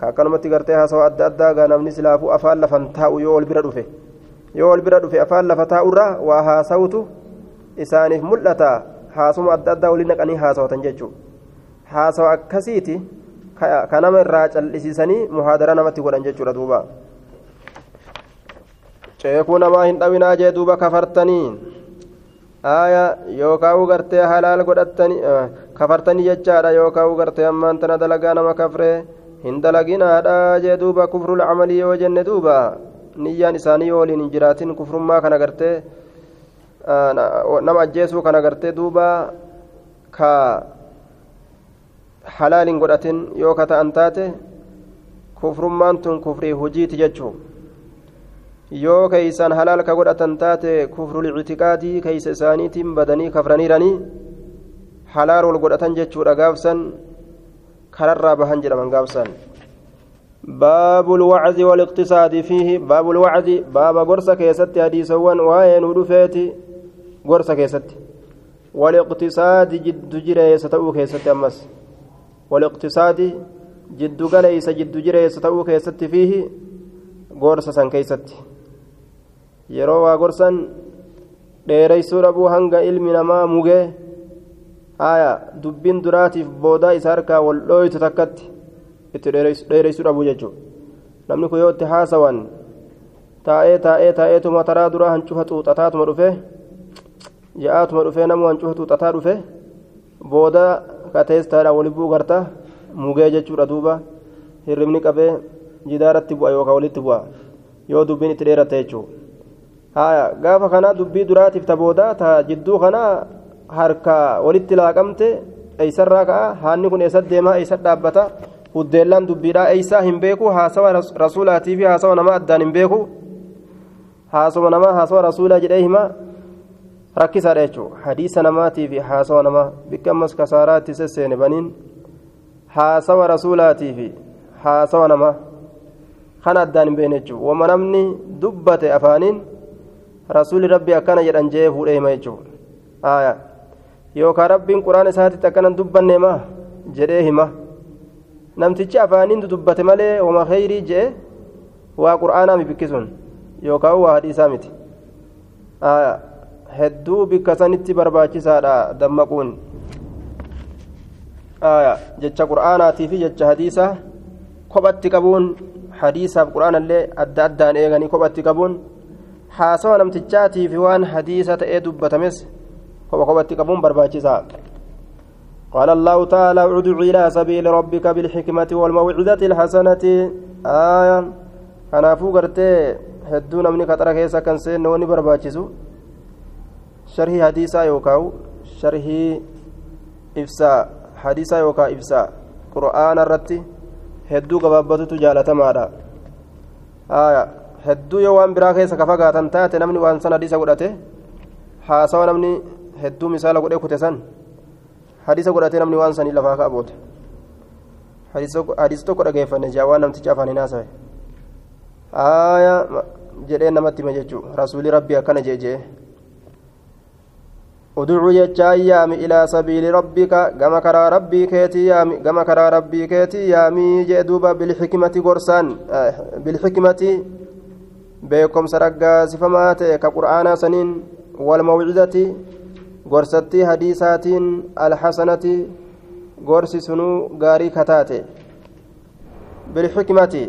ka akkanumatti gartee haasawaa adda addaa gaa namni silaafuu afaan lafan taa'u yoo ol bira dhufe yoo ol bira dhufe afaan lafa taa'urraa waa haasawutu isaaniif mul'ata haasuma adda addaa olii naqanii haasawatan jechuudha haasawa akkasiiti ka nama irraa callisiisanii muhaadara namatti godhan jechuudha duuba ceekuu namaa hin dhawinaa jee duuba kafartanii aya yookaan gartee halaal godhattanii kafartanii jechaadha yookaan gartee ammaan tana dalagaa nama kafree hin dalaginaadha jee duuba kufrul camalii yoo jenne duuba niyyaan isaanii waliin hin jiraatin kufrummaa kana gartee nama ajjeesuu kana gartee duuba ka halaal hin godhatin yoo ka ta'an taate kufrummaan tun kufrii hojiiti jechuudha. yoo keeysan halaal ka godhatan taate kufrul ictiqaadii keeysa isaaniitiin badanii kafraniiranii halaal wal godhatan jechuudha gaafsan kararraa bahan jedhaman gaafsan باب الوعظ والاقتصاد فيه باب الوعظ باب غرسة كيست حديثوان وين ودفيتي غرسة كيست والاقتصاد جد جري ستو كيست أمس والاقتصاد جد قليس جد جري ستو كيست فيه غرسة سن كيست yeroo waa gorsan dheereysuu dhabuu hanga ilmi namaa mugee haya dubbiin duraatiif boodaa isa harkaa wal dhooytu takkatti itti dheereysuu dhabuu jechuudha. Namni kun yoo itti haasawan taa'ee taa'ee taa'eetuma taraa duraa hancufa xuuxataatuma dhufe ja'aatuma dhufee namu hancufa xuuxataa dhufe booda kateestaadhaan wali bu'u garta mugee jechuudha duuba. Hirribni qabee jidaaratti bu'a yookaan walitti bu'a. Yoo dubbiin itti dheeratte jechuudha. gaafa kana dubbii duraatiif ta booda ta jidduu kana harka walitti laaqamte eeysarraa ka'a. Haanni kun eessat deemaa eessat dhaabbata huddeellaan dubbiidhaa eeysaa hin beeku haasawa rasuulaatii fi haasawa namaa addaan hin beeku. Haasawa namaa haasawa rasuulaa jedhee hima rakkisaadha jechuudha hadiisa namaatii fi haasawa namaa bikka ammas kasaaraatti sesseene baniin haasawa rasuulaatii fi haasawa namaa kana addaan hin beekne jechuudha wama namni dubbate afaaniin. rasuulli rabbii akkana jedhan jee fuudhee hima jechuudha yookaan rabbiin quraan isaatitti akkana dubbanne hima jedhee hima namtichi afaaniin dubbate malee wama kheyrii jee waa qur'aanaa mi bikkisuun yookaan waa hadiisaa miti. Hedduu bikka sanitti barbaachisaadha dammaquun. Jecha qur'aanaatii fi jecha hadiisaa kophatti qabuun hadiisaaf qur'aanallee adda addaan eeganii kophatti qabuun haasawa namtichaatii fi waan hadiisa ta'ee dubbatames kopha kophatti qabuun barbaachisaa قال الله تعالى ادع إلى سبيل ربك بالحكمة والموعظة الحسنة آية namni qaxara keessa kan seenne wani barbaachisu sharhii hadiisaa yookaan sharhii ibsaa hadiisaa yookaan ibsaa qura'aana irratti hedduu gabaabbatutu jaalatamaadha hedduu yoo waan biraa keessa ka fagaatan taate namni waan san hadiisa godhate haasawa namni hedduu misaala godhee kute san hadiisa godhatee namni waan sanii lafaa kaa'aboote hadiisa tokko dhageeffanne jaa waan namticha afaan hin haasawe aayaa jedhee namatti hima jechuudha rasuulli rabbii akkana jeejee uduu jecha yaami ilaa sabiili rabbika gama karaa rabbii keetii yaami gama karaa rabbii keetii yaamii jee duuba bilxikmati gorsaan bilxikmati beekomsa raggaasifamaa ta'e ka qur'aanaa saniin walmawcidati gorsattii hadiisaatiin alxasanati gorsi sunuu gaarii kataate bilxikmati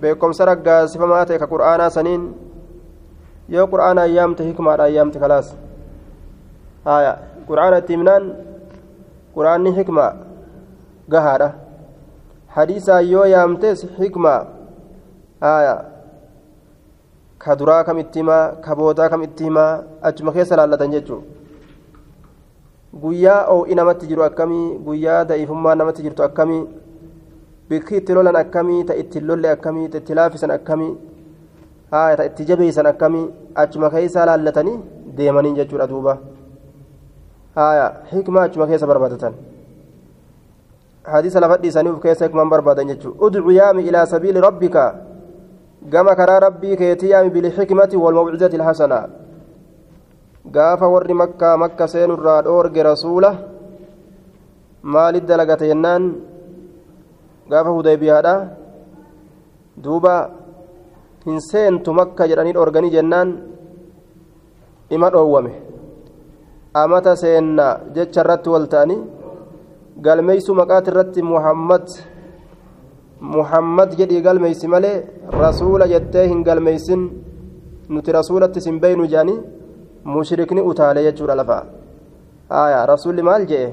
beekomsa raggaasifamaa ta'e ka qur'aanaa saniin yoo qur'aana ayyaamte hikmaadha ayyaamte kalaas. Haya qur'aana itti himnaan qur'aanni hikmaa gahaadha. Hadiisaa yoo yaamtes hikmaa haya ka duraa kam itti himaa ka boodaa kam itti himaa achuma keessa laallatan jechuudha guyyaa oo'i namatti jiru akkamii guyyaa da'iifummaa namatti jirtu akkamii bikki itti lolan akkamii ta itti lolle akkamii ta itti laafisan akkamii haa ta itti jabeeysan akkamii achuma keessa laallatanii deemanii jechuudha duuba haaya hikmaa achuma keessa barbaadatan hadiisa lafa dhiisanii uf keessa hikmaan barbaadan jechuudha udcu yaami ilaa sabiili rabbika gama karaa rabbii keetii yaami bilxikmati walmawcidati ilhasanaa gaafa warri makkaa makka seenurraa dhoorge rasuula maalit dalagate jennaan gaafa hudaybiyaadha duuba hin seentu makka jedhanii dhoorganii jennaan ima dhoowwame amata seenna jecha irratti wal ta'anii galmeeysuu maqaati irratti muhammad muhammad jedhii galmeeysi malee rasuula jettee hin galmeeysin nuti rasuulatti sin beeynu jedhanii mushrikni utaalee jechuudha lafa aya rasuulli maal jedhe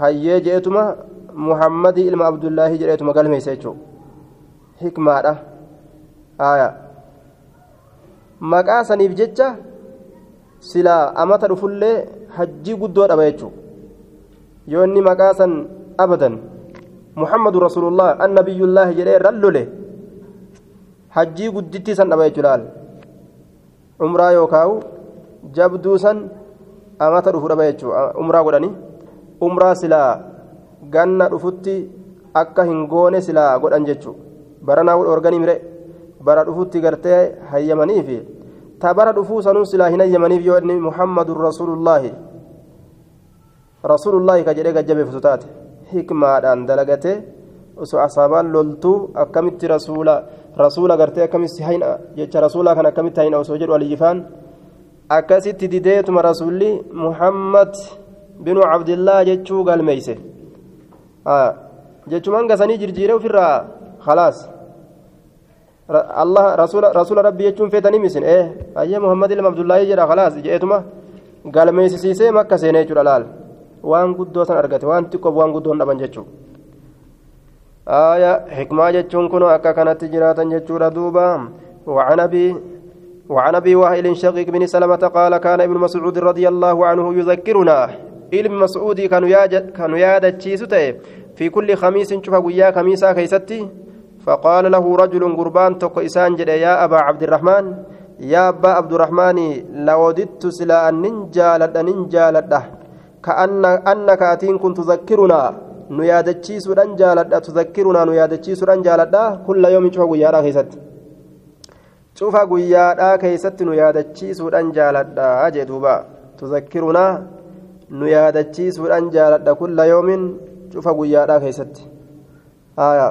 hayyee je'etuma muhammadii ilma abdullaahi jedheetuma galmeeysa jechuudha hikmaadha aya maqaa saniif jecha silaa amata dhufullee hajjii guddoo dhaba jechuudha yoo inni maqaa san abadan muhammadu rasuulullah annabiyullaahi jedhee irran lole hajjii guddittii san dhaba jechuudha umraa yookaan jabduu san amata dhufu dhaba jechuudha umraa godhanii umraa silaa ganna dhufutti akka hin goone silaa godhan jechuudha baranaa dhoorganii mire bara dhufutti gartee hayyamaniifi ta bara dhufuu sanuu silaa hin hayyamaniif yoo inni muhammadun rasuulullaahi rasuulullaahi ka jedhee gajjabeefatu taate hikmaadhaan dalagate osoo asaabaan loltuu akkamitti rasuula rasuula gartee akkamitti hayna jecha rasuulaa kan akkamitti hayna osoo jedhu aliyyifaan akkasitti dideetuma rasuulli muhammad binu cabdillaa jechuu galmeeyse. Ah, Jechuman gasanii jirjiire ofirraa khalaas. Allah rasuula rasuula rabbi jechuun feetanii misin. Eh, ee hayyee muhammad ilma abdullaahi jedha khalaas je'eetuma galmeessisiisee makka seenee jechuudha laal. Waan guddoo san argate waan xiqqoo waan guddoon dhaban jechuudha. aaya hikmaa jechuun kun akka kanatti jiraatan jechuudha duuba. Waan abii. وعن أبي وائل شقيق بن سلمة قال كان ابن مسعود رضي الله عنه يذكرنا ilmi mas'uudii kanu yaadachiisu ta'e fi kulli khamiisin cufa guyyaa kamiisaa keeysatti faqaala lahu rajulun gurbaan tokko isaan jedhe yaa abaa cabdirahmaan yaa abbaa abdurahmaanii lawadittu silaa annin jaaladha nin jaaladha ka'annaka atiin kun tuzakkirunaa nu yaadachiisuudhan jaaladha tuzakkirunaa nu yaadachiisuudhan jaaladha kulla yoomin cufa guyyaadhaa keeysatti cufa guyyaadhaa keeysatti nu yaadachiisuudhan jaaladha jee duuba tuzakkirunaa nu yaadachiisuudhaan jaaladha kulla yoomin cufa guyyaadhaa keessatti haya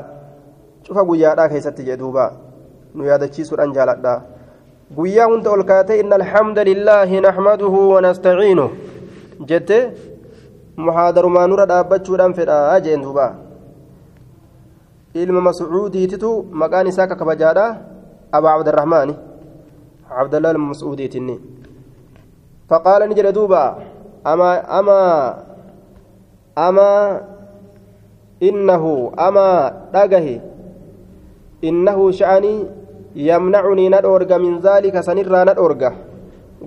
cufa guyyaadhaa keessatti jee duuba nu yaadachiisuudhaan jaaladha guyyaa hunda ol kaatee inna alhamda lillaahi naxmaduhu wanastaciinuh jette muhaadarumaa nura dhaabbachuudhaan fedhaa jeen duuba ilma mascuudiititu maqaan isaa ka kabajaadha cabdirahmaani cabdallaa ilma mascuudiitinni faqaala ni jedhe duuba ama ama ama innahu ama dhagahe innahu sha'anii yamnacunii na dhoorga min zaalika sanirraa na dhoorga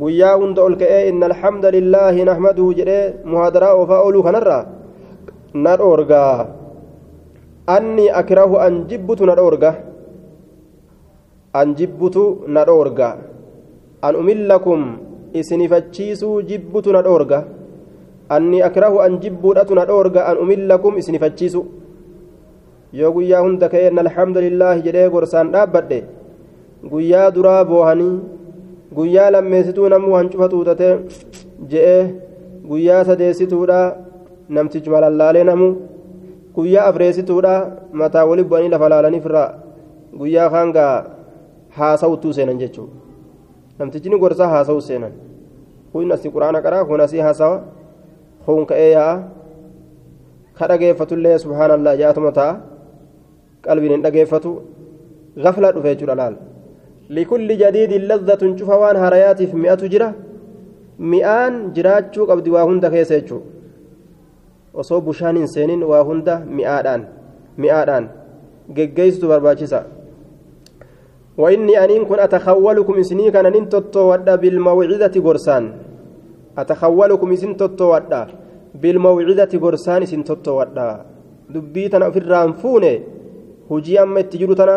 guyyaa hunda ol ka'ee inna alhamda lillaahi nahmaduhu jedhee muhaadaraa oofaa ooluu kanarraa na dhoorgaa anni akrahu an jibbutu na dhoorga an jibbutu na dhoorga. An umillakum isinifachiisuu jibbutu na dhoorga. Anni akrahu an jibbuudhatu na dhoorga an umillakum isinifachiisu. Yoo guyyaa hunda ka'ee inna alhamda lillaahi jedhee gorsaan dhaabbadhe guyyaa duraa boohanii guyyaa lammeessituu namuu hancufa tuutatee je'ee guyyaa sadeessituudha namtichi malallaalee namu guyyaa afreessituudha mataa wali bu'anii lafa laalaniif irraa guyyaa kaangaa haasawuttuu seenan jechuudha. Namtichi ni gorsaa haasawuu seenan. Kun asii quraana qaraa kun asii haasawa kun ka'ee yaa'a ka dhageeffatullee subhaanallaa jaatuma ta'a. Qalbiin hin dhageeffatu. Gafla dhufe jechuudha laala. likulli jadiidin lazzatun cufa waan harayaatiif mi'atu jira. Mi'aan jiraachuu qabdi waa hunda keessa jechuu osoo bushaan hin seenin waa hunda mi'aadhaan mi'aadhaan geggeessitu barbaachisa وإني أنين كن أتخولكم إسني كان نين تتوّد بالموعظة غرسان أتخولكم إسن تتوّد بالموعظة غرسان إسن تتوّد دبيتنا في الرانفون هجي أما التجرتنا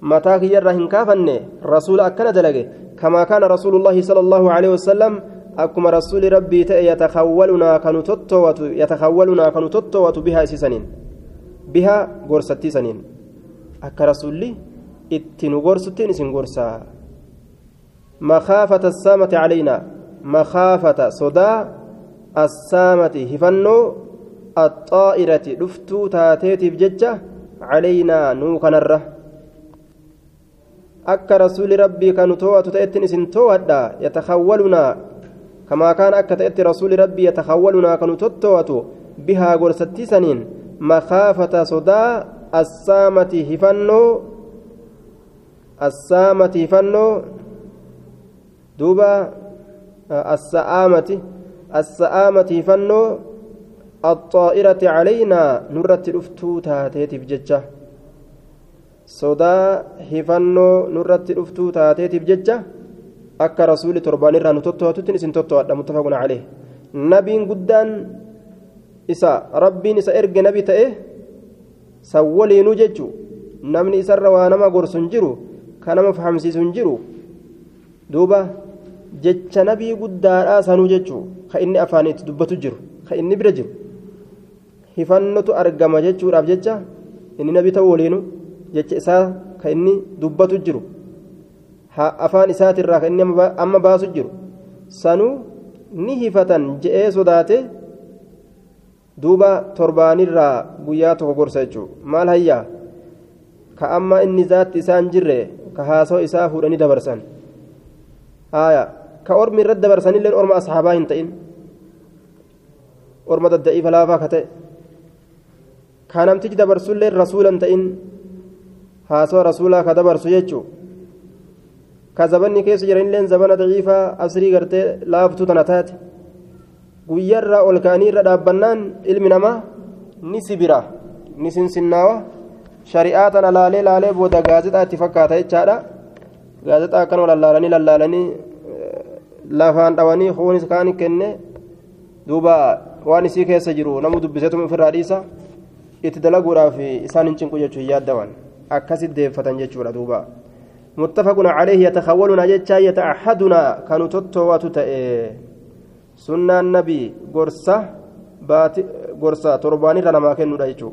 mataa kiyyarraa hin kaafanne rasuula akkana dalage kamaa kaana rasuulullaahi sala allaahu aleyhi wasalam akkuma rasuuli rabbii ta'e yatakawwalunaa kanu tottowatu yatakawwalunaa kanu tottowatu bihaa isisaniin bihaa gorsattiisaniin akka rasuulli itti nu gorsuttiin isin gorsaa makaafata assaamati calaynaa makaafata sodaa assaamati hifannoo axaa'irati dhuftuu taateetiif jecha calaynaa nuu kanarra akka rasuuli rabbii kanu to'atu ta'ettiin isin to'adha yatakawwalunaa kamaa kaan akka ta'etti rasuuli rabbii yatakawwalunaa kanu tottowatu bihaa gorsattiisaniin makaafata sodaa assaamati hifannoo assaamati hifannoo duuba assa'aamati assa'aamati hifannoo الطائرة علينا نرت الأفتو تاتيتف ججة sodaa hifannoo nurratti dhuftuu taateetiif jecha akka rasuulli torbaan irraa nu tottootutti isin tottoo'adha muttafaquna calee nabiin guddaan isa rabbiin isa erge nabi ta'e san waliinuu jechu namni isarra waa nama gorsu jiru ka nama fahamsiisu hin jiru duuba jecha nabii guddaadhaa sanuu jechu ka inni afaaniitti dubbatu jiru ka inni bira jiru. Hifannotu argama jechuudhaaf jecha inni nabi ta'u waliinuu jecha isaa ka inni dubbatu jiru. Afaan isaatirraa ka inni amma baasu jiru. Sanuu ni hifatan je'ee sodaate duuba torbaanirraa guyyaa tokko gorsa jechuudha maal hayyaa? Ka amma inni zaatti isaan jirre haaya ka ormi irratti dabarsanillee orma asxaabaa hin ta'in orma dadda'iifa laafaa ka ta'e ka namtichi dabarsullee rasuula hin ta'in haasawaa rasuulaa ka dabarsu jechuudha ka zabanni keessa jiranillee zabana daciifaa asrii gartee laaftuu tana taate guyyarraa ol ka'anii irra dhaabbannaan ilmi namaa ni sibira ni sinsinnaawa shari'aa tana laalee laalee booda gaazexaa itti fakkaata jechaadha gaazexaa akkanuma lallaalanii lallaalanii lafaan dhawanii kuunis kaan kenne duuba waan isii keessa jiru namu dubbiseetuma ofirraa dhiisa itti dalaguudhaaf isaan hin cinqu jechuun yaaddaman akkasit deeffatan jechuudha duuba يتخولنا جتا يتعهدنا كانوا تتواتو تأي سنة النبي قرصة بات قرصة ترباني لنا ما كانوا رايجو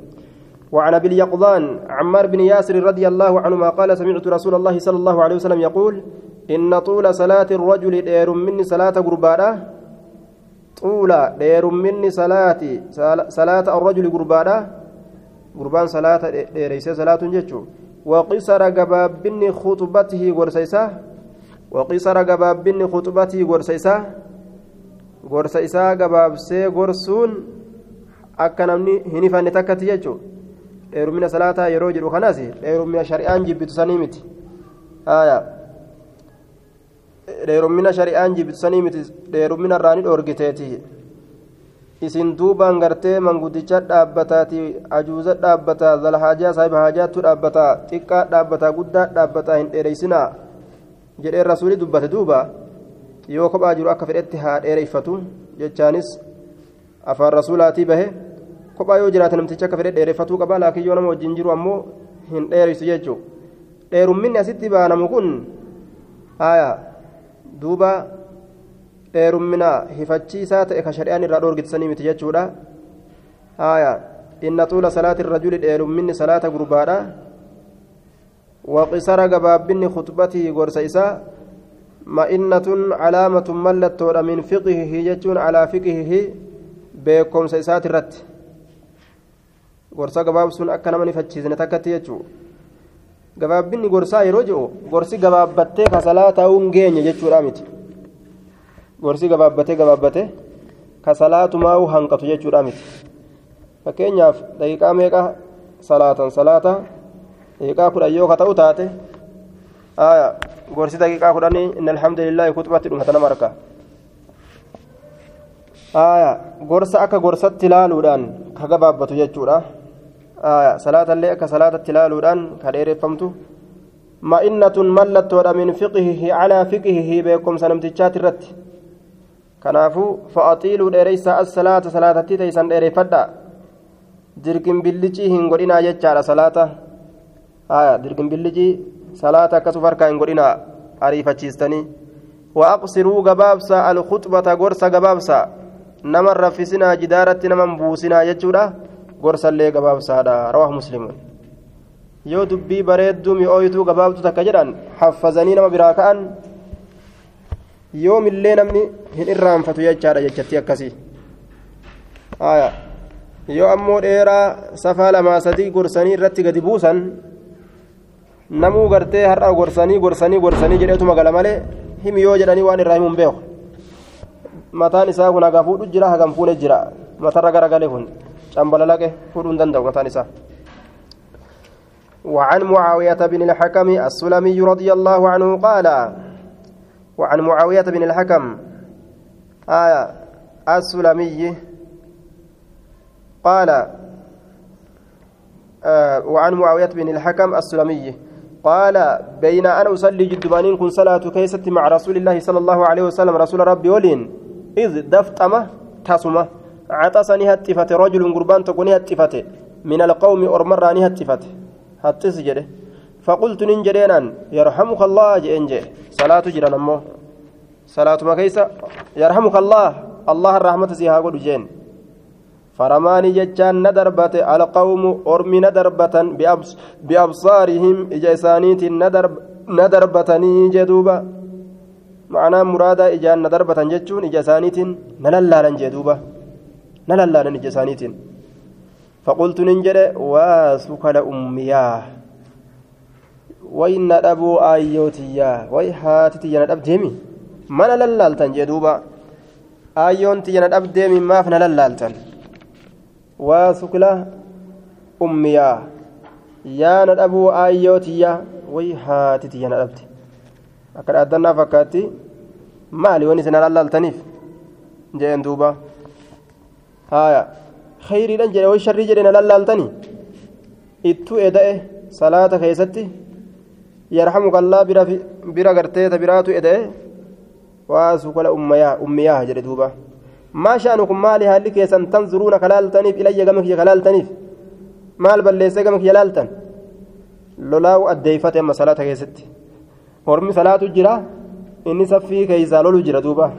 وعن أبي اليقظان عمار بن ياسر رضي الله عنهما قال سمعت رسول الله صلى الله عليه وسلم يقول إن طول صلاة الرجل دير مني صلاة قربانة طول دير مني صلاة صلاة الرجل قربانة قربان صلاة ديريس صلاة جتشو وقصر جبابن خطبته ورسيسا وقصر جبابن خطبته gorsa isaa gabaabsee gorsuun akka namni hin ifanne takkatti dheerumina salaataa yeroo jedhu kanas dheerumina shari'aan jibbitu sanii miti. Dheerumina shari'aan jibbitu sanii miti. Dheerumina irraa ni dhoorgiteeti. Isin duubaan gartee manguddicha dhaabbataati ajuuza dhaabbataa zalhaajaa saahiba haajaattu dhaabbataa xiqqaa dhaabbataa guddaa dhaabbataa hin dheereysinaa jedhee rasuuli dubbate duuba. Yoo kophaa jiru akka fedhetti haa dheereyfatu jechaanis afaan rasuulaatii bahe kophaa yoo jiraate namticha akka fedhe dheereffatuu qaba laakiin yoo nama wajjin jiru ammoo hin dheereysu jechuudha dheerumminni asitti baanamu kun haaya duuba dheerummina hifachiisaa ta'e ka shari'aan irraa dhoorgisanii miti jechuudha haaya inna tuula salaati rajuli dheerumminni salaata gurbaadha waqisara gabaabbinni khutbatii gorsa isaa ma'innatun calaamatun mallattoodha min fiqihihi jechuun calaa fiqihihi beekomsa isaati irratti gorsa gabaabsuun akka nama nifachiisne takkatti jechuu gabaabbinni gorsaa yeroo jiru gorsi gabaabbattee ka salaataa'uun geenye jechuudha miti. Gorsi gabaabbatee gabaabbatee ka salaatumaa'uu hanqatu jechuudha miti. Fakkeenyaaf daqiiqaa meeqa salaatan salaata daqiiqaa kudhan yoo ka ta'u taate gorsi daqiiqaa kudhanii inni alhamdulillahi kutubatti dhumata nama harka gorsa akka gorsatti ilaaluudhaan ka gabaabbatu jechuudha salaatallee akka salaatatti ilaaluudhaan ka dheereffamtu ma'innatun mallattoodha min fiqihihi calaa fiqihihi beekumsa namtichaati irratti kanaafuu fa'axiiluu dheereysa as-salaata salaatattii teeysan dheereffadha dirqin billicii hin godhinaa jechaadha salaata dirqin billicii salaata akkasuf harkaa hin godhinaa ariifachiistanii waaqsiruu gabaabsa alkhuxbata gorsa gabaabsa nama raffisinaa jidaaratti naman buusinaa jechuudha gorsallee gabaabsaadha rawaahu muslimuun yoo dubbii bareedduu mi'ooyituu gabaabtuu takka jedhan haffazanii nama biraa ka'an yoomillee namni hin irraanfatu jechaadha jechatti akkasii yoo ammoo dheeraa safaa lamaa sadii gorsanii irratti gadi buusan namuu gartee har'a gorsanii gorsanii gorsanii jedheetuma gala malee himi yoo jedhanii waan irraa himuun beeku mataan isaa kun haga jira hagam fuune jira matarra garagalee kun hin danda'u mataan isaa. وعن معاوية بن الحكم السلمي رضي الله عنه قال وعن معاوية بن الحكم آية السلمي قال آه وعن معاوية بن الحكم السلمي قال بين أنا أصلي جدبانين كن صلاة كيست مع رسول الله صلى الله عليه وسلم رسول ربي ولين إذ دفتمة تصمة. عطسني هتفت رجل قربان تكوني هتفت من القوم أرمراني هتفت هتس جده. فقلت ننجرينا يرحمك الله جئنجي صلاة جران أمو. صلاة ما كيسة يرحمك الله. الله الرحمة زيها قد جين فرماني جتان ندربت القوم أرمي ندربة بأبص بأبصارهم. إجاسانيت ندرب ندربتني جدوبا. معنى مرادة إجان ندربة جتون إجاسانيت نللالا جدوبا. نللالا إجاسانيت فقلت ننجر واسكل أمياه وإن أبو آيوتيا. وي هاتتي ندب ديمي. ما نللالتن؟ جدوبا آيون تي ندب ديمي ما فنللالتن وسكلة أميا يا ندبو آيوتيا. وي هاتتي ندبت أكد أدنا فكاتي. مالي وني سنللالتنيف. جين هايا خيري دنجل وي شري جرين للالتني إتو إدأه صلاة كيستي يرحمك الله برا برا غرتي تبراتو إدأه وسكلة أميا أميا جري دوبا ما شأنكم مالي هالك يسن تنظرون كلال تنيف إلي قمك كلال تنيف maal balleessee gama kiyya laaltan? Lolaa'u addeeyfate amma salaata keessatti. Hormi salaatu jira inni saffii keeysaa lolu jira duuba.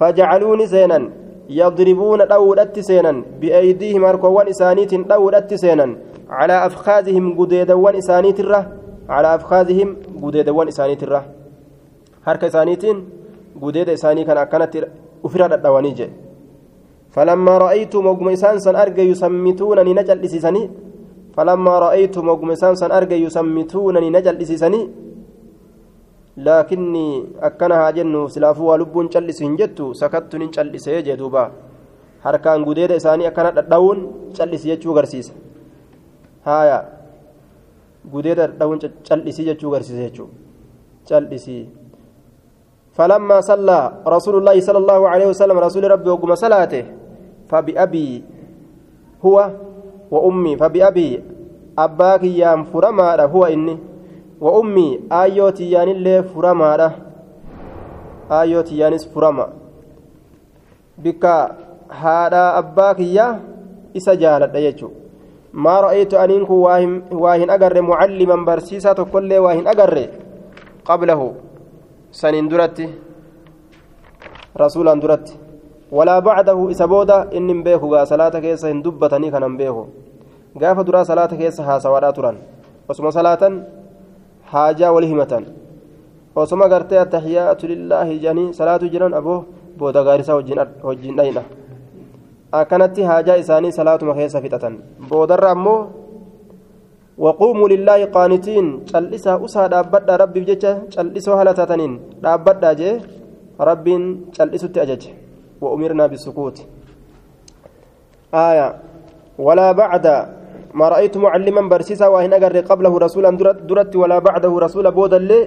Aya fajacaluuni seenan yadribuuna dhawuudhatti seenan bi'aydiihim harkoowwan isaaniitiin dhawuudhatti seenan calaa afkaazihim gudeedawwan isaaniitirra calaa afkaazihim gudeedawwan isaaniitirra harka isaaniitiin gudeeda isaanii kan akkanatti ufira dhadhawanii jedhe فلما رأيت مقم إسانسا أرجى يسمتونني نجل إسيسني فلما رأيت مقم إسانسا أرجى يسمتونني نجل إسيسني laakinnii akkana haa jennu silaafuu waa lubbuun cal'isu hin jettu sakattuun hin cal'isee jee duuba harkaan gudeeda isaanii akkana dhadha'uun cal'isi jechuu agarsiisa haaya gudeeda dhadha'uun cal'isii jechuu agarsiisa jechuu cal'isii فلما صلى رسول الله صلى الله عليه وسلم رسول ربي وقم صلاته فبأبي هو وأمي فبأبي أباك يام فرما هو إني وأمي آيوتي يان اللي فرما آيوتي يانس فرما بك هذا أباك يا إسا جالت يجو ما رأيت أنينك واهن, واهن أقر معلما برسيسة كل واهن أقر. قبله. سنين درتي رسولا درتي ولا بعده إسا بودا إن بيكو صلاة كيسا هندبتني كان بيكو gaafa duraa salaata keessa haasawaadhaa turan osuma salaatan haajaa wali himatan osuma gartee attaxiyaatu lillaahi jedhanii salaatu jiran aboo booda gaarisaa wajjin dhayna akkanatti haajaa isaanii salaatuma keessa fixatan boodarra ammoo waquumuu lillaahi qaanitiin cal'isaa usaa dhaabbadhaa rabbiif jecha cal'isoo haala dhaabbadhaa jee rabbiin cal'isutti ajaje wa'umirnaa bisukuuti آية ولا بعد ما رأيت معلما برسيسا وإن أجر قبله رسولا درت ولا بعده رسولا بودا اللي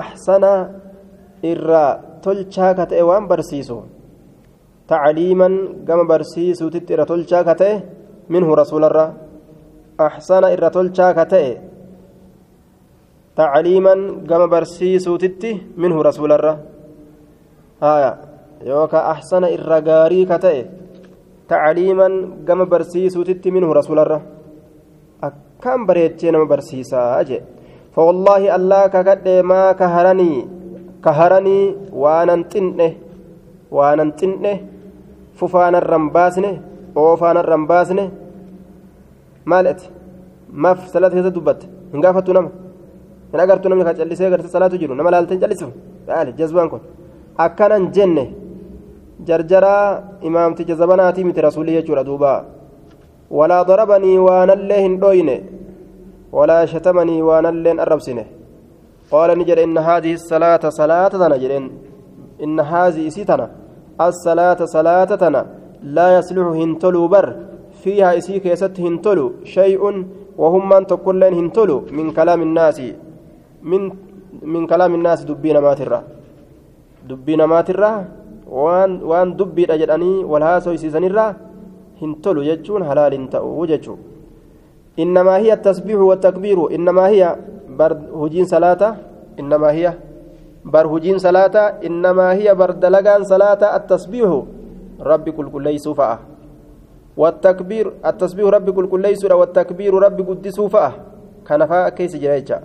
أحسن إرى تلشاكة إيوان برسيسو. تعليما كما برسيسو تترى تلشاكة منه رسول الله أحسن إرى تلشاكة تعليما كما برسيسو تتي منه رسول الله آية. يوكا أحسن إرى غاري كتئ تعليما كما برسيسو تتي منه رسول الله akkaan bareechee nama barsiisaa jee? Fawallaahi allaa kakadhe maa kaharanii kaharanii waanan xinne waanan xinne fufaanarran baasne oofaanarran baasne. Maaleti maaf salaata keessa dubbatte hin gaafattu nama. Hin agartu namni ka callisee gartee salaatu jiru nama laaltee callisifu yaali jazbaan kun. Akkanan jenne jarjaraa imaamticha zabanaatii miti rasuulii jechuudha duubaa walaa darabanii waanallee hin dhoyne walaa shatamanii waanalleen arrabsine qaala ni jedhe inna haadihi salaata salaata tana jedheen inna haazii isii tana assalaata salaata tana laa yasluxu hin toluu bar fiihaa isii keessatti hin tolu shay'un wahummaan tokkolleen hin tolu min kalaami innaasi min min kalaami innaasi dubbii namaatirra dubbii namaatirra waan waan dubbiidha jedhanii wal haasoysiisanirraa hin tolu jechuun halaal hin ta'u jechuu innamaa hiya tasbiixu wattakbiiru innamaa hiya bar hujiin salaata innamaa hiya bar hujiin salaata innamaa hiya bar dalagaan salaata attasbiixu rabbi qulqulleeysuu fa'a والتكبير التسبيح ربي كل كل ليس والتكبير ربي قدسوا فأه كان فا كيس جريجا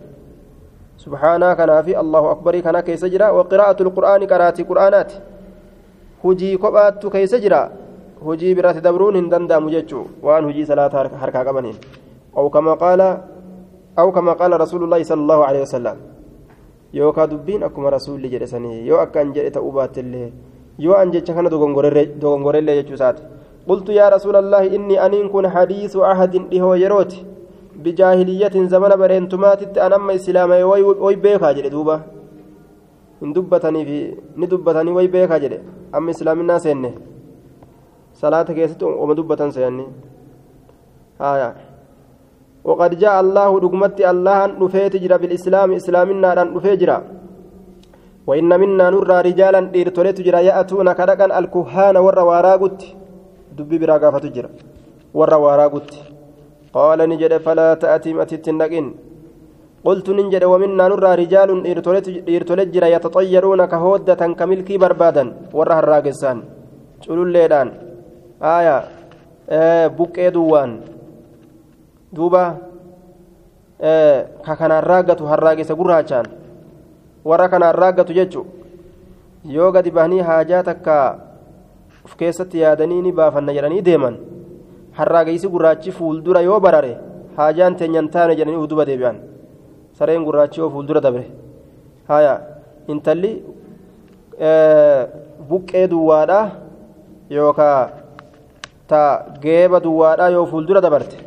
سبحانه كان الله أكبر كان كيس جرا وقراءة القرآن قراءة قرآنات هجي كبات كيس جرا دبرون هندندا مججو وان هجي صلاة حركة قبنين أو كما قال أو كما قال رسول الله صلى الله عليه وسلم يوكا دبين أكما رسول جرسني يو أكان جريت أوبات الله يو أن جتش كان دوغنغوريلي جتشو ساتي قلت يا رسول الله إني أن كن حديث عهد إهو يروت بجاهلية زمن برينتمات أنا أما إسلام وي بيكا جري دوبا إن دبتني في ندبتني وي بيكا جري أما إسلام الناس إنه صلاة كيست وما دبتن سيني آية وقد جاء الله رقمت الله أن نفيت جرى بالإسلام إسلامنا أن نفيت جرى وإن منا نرى رجالا إرتولت جرى يأتون كرقا الكهان dubbii biraa gaafatu jira warra waaraa gutti qaala ni jedhe falaa ta'atii atitti hin dhaqin qultu nin jedhe waminaa nurraa rijaalun dhiirtole jira yataxayyaruuna ka hooddatan buqqee duwwaan duuba ka kanaan raaggatu harraagessa gurraachaan warra kanaan raaggatu jechu yoo gadi bahanii haajaa takka uf keessatti yaadanii ni baafanna jedhanii deeman harraageysi gurraachi fuuldura yoo barare haajaan teenyan taane jedhanii uduba deebi'an sareen gurraachi yoo fuuldura dabre haya intalli buqqee duwwaadha yookaa ta geeba duwwaadha yoo fuuldura dabarte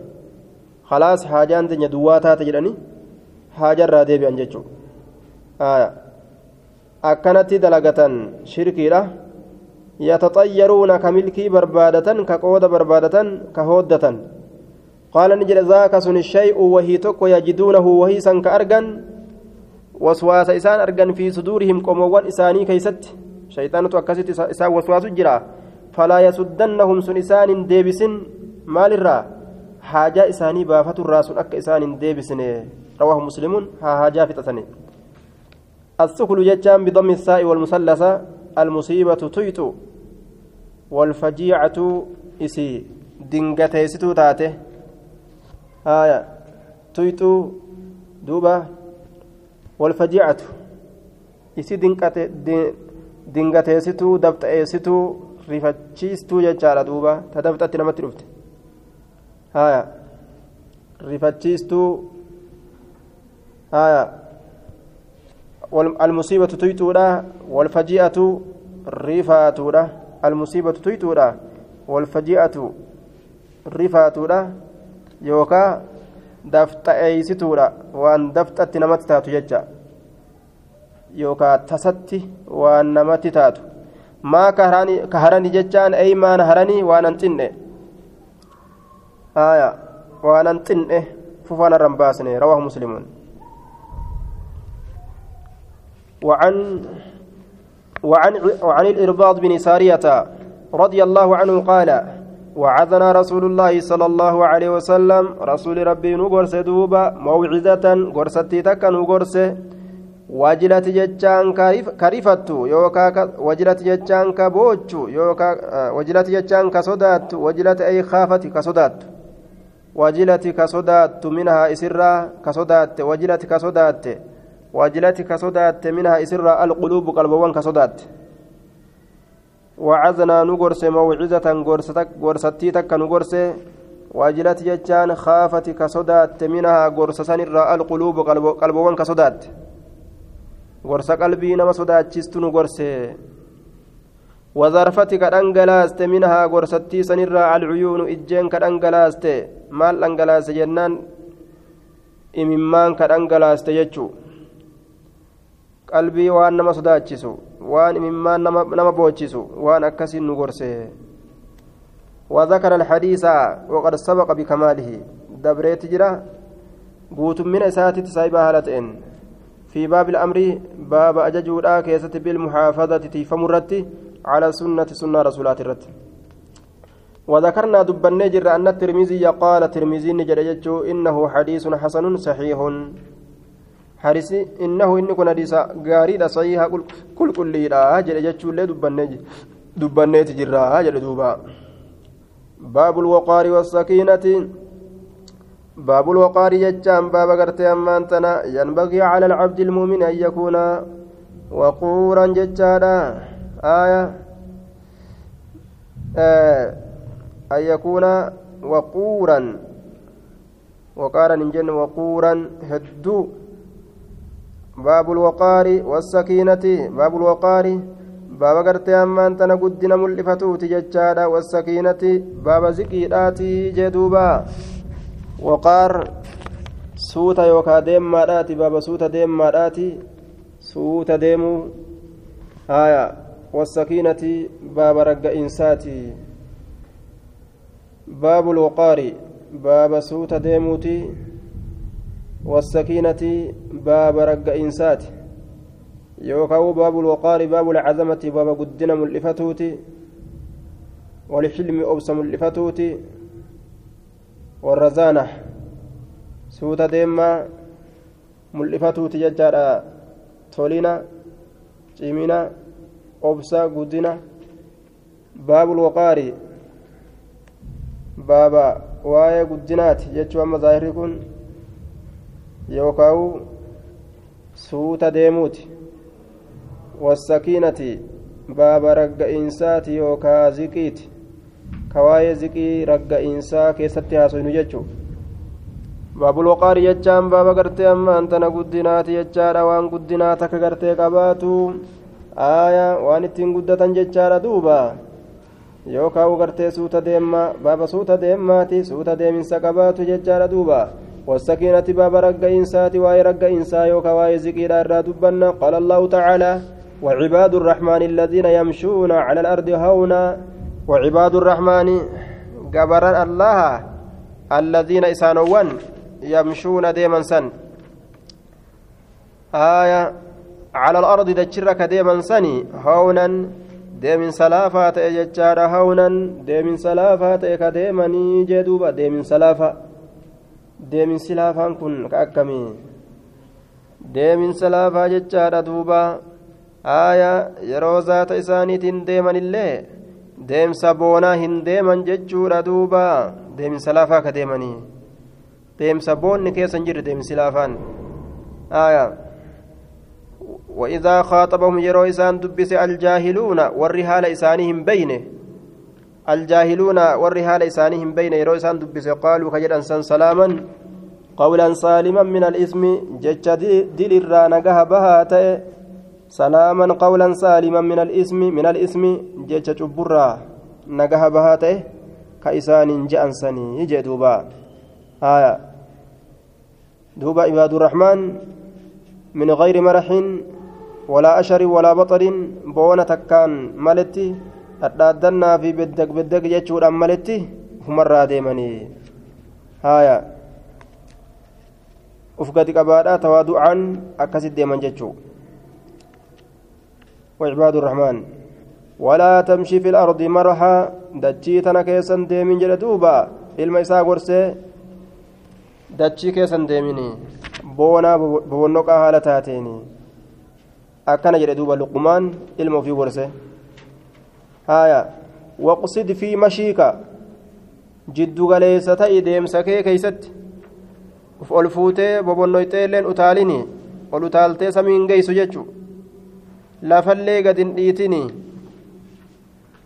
khalaas haajaan teenya duwwaa taate jedhanii haajarraa deebi'an jechuudha akkanatti dalagatan shirkiidha yataxayyaruuna ka milkii barbaadatan ka qooda barbaadatan ka hooddatan qaala ni jedhe zaaka sun shay'u wahii tokko yajiduunahu wahii san ka argan waswaasa isaan argan fi suduurihim qomoowwan isaanii keeysatti shayxaanatu akkasitti isaan waswaasu jira yasuddannahum sun isaan hin deebisin maalirraa haajaa isaanii baafaturraa sun akka isaan hin deebisne rawaahu muslimuun haa haajaa fixatanii السكل جتان بضم الساء والمثلثة المصيبة تيت والفجيعة إسي دنجتي ستو تاته آية تيت دوبا والفجيعة إسي دنجتي دنجتي ستو دبتئي ستو rifachiistuu jechaadha duuba. Ta dabxatti namatti dhufte. Haya rifachiistuu. Haya المصيبة تيتودا والفجيئة رفاتودا المصيبة تيتودا والفجيئة رفاتودا يوكا دفت أيستودا وان دفتت نمت تاتو ججا يوكا تستي وان ما كهراني كهراني أي ما نهراني وان انتنه آية وان انتنه ففانا رمباسني رواه مسلمون وعن وعن وعن الإرباض بن سارية رضي الله عنه قال وعظنا رسول الله صلى الله عليه وسلم رسول ربي نغرس دوبا موعظة غرستي تكا نغرس وجلت جتان كرفت يوكا وجلت جتان كبوچ يوكا وجلت جتان كصدات وجلت أي خافت كصدات وجلت كصدات منها إسرا كصدات وجلت كصدات وجلت كصدات منها إسرا القلوب قلبوان كصدات وعزنا نغرس موعظة غرستي تك نغرس. وجلت جتان خافت كصدات منها غرس سنرا القلوب قلبوان كصدات غرس قلبي نما صداتشست نغرس وظرفت كدنجلاست منها غرستي سنرا العيون إجين كدنجلاست مال أنجلاست جنان إممان كدنجلاست يجو qalbii waan nama sodaachisu waan imimmaan nama boochisu waan akkasiin nu gorse. وذكر الحديث وقد سبق بكماله دبريت جرا قوت من اساتي سايبا هالتين في باب الأمر باب اججودا كيست بالمحافظة تيفمرت على سنة سنة رسولات الرت وذكرنا دبن جر أن الترمذي قال الترمذي نجر إنه حديث حسن صحيح. harisi innahu inni kun hadiisa gaariidha sahiha qulqulliidha jedhe jechuullee dubbanneeti jirra jedhe duuba باب الوقار والسكينة. باب الوقار يجام باب غرتي أمانتنا ينبغي على العبد المؤمن أن يكون وقورا ججادا آية. آه أن يكون وقورا. وقارا إن وقورا هدو. باب الوقار والسكينة. باب الوقار باب غرتي أمان تنا قدنا ملفتوت ججادا والسكينة باب زكيراتي جدوبا. وقار suuta yookaa deemmaadhaati baaba suuta deemmaadhaati suuta deemuu haya wasakiinati baaba ragga'insaati baabu lwaqaari baaba suuta deemuuti والسكينة باب رقئنسات يوكاو باب الوقار باب العزمة باب قدنا ملفتوت والحلم أبس warra zaana suuta deemaa mul'ifatuuti jechaadha. Tolina cimina obsa guddina baabul waqaarii baaba waa'ee guddinaati jechuu amma zaahirri kun yookaa'u suuta deemuuti. Wasakiinati baaba ragga'iinsaati yookaa ziqiiti. ka waa'ee ziqii ragga'insaa keessatti haasoynu jechuu baabul waqaari jechaan baaba gartee ammaan tana guddinaati jechaadha waan guddinaa takka gartee qabaatu aaya waan ittiin guddatan jechaadha duuba yookaan gartee suuta deemmaa baaba suuta deemmaati suuta deeminsa qabaatu jechaadha duuba والسكينة باب رقا إنساتي واي رقا إنسا يوكا واي زكيرا الرا دبنا قال الله تعالى وعباد الرحمن الذين يمشون على الأرض هونا وعباد الرحمن جبران الله الذين إسانوان يمشون ديما سن آية على الأرض دجرك ديما سني هونا deemin salaafaa ta'e jechaadha hawnan deemin salaafaa ta'e ka deemanii jee duuba deemin salaafa deemin silaafaan kun ka akkamii deemin salaafaa jechaadha duuba haaya yeroo zaata isaaniitiin deemanillee deemsa boonaa hin deeman jechuudha duuba. Deemin salaafaa ka deemanii. Deemsa boonni keessa hin jirre deemin silaafaan haaya وإذا خاطبهم يروا إسان دبس الجاهلون والرهال إسانهم بين الجاهلون والرهال إسانهم بين يروا إسان دبس قالوا خجل أنسان سلاما قولا سالما من الإثم جج دل الرانقها بها salaaman qawlan saaliman min al'ismi min al'ismi jecha cubburraa nagaha bahaa ta'e ka isaaniin je'ansanii jee duuba haya duuba ibaadurraxmaan min gayri maraxin walaa asharin walaa baxarin boona takkaan maletti dhadhaaddannaa fi beddag beddag jechuudhaan maletti ufumarraa deemanii haya uf gadi qabaadha tawaadu'aan akkasit deeman jechuu وعباد الرحمن ولا تمشي في الأرض مرحا. دجي تنا كيسا ديمين جل دوبا. إلما إساء قرسي دجي كيسا ديميني. بونا بونوكا هالتاتيني أكنا جل دوبا لقمان إلما في قرسي هايا وقصد في مشيك. جدو غليسة ديمسا كي كيست. uf ol fuutee bobonnoyxee illeen utaalini ol utaaltee samiin lafallee gadin dhiitini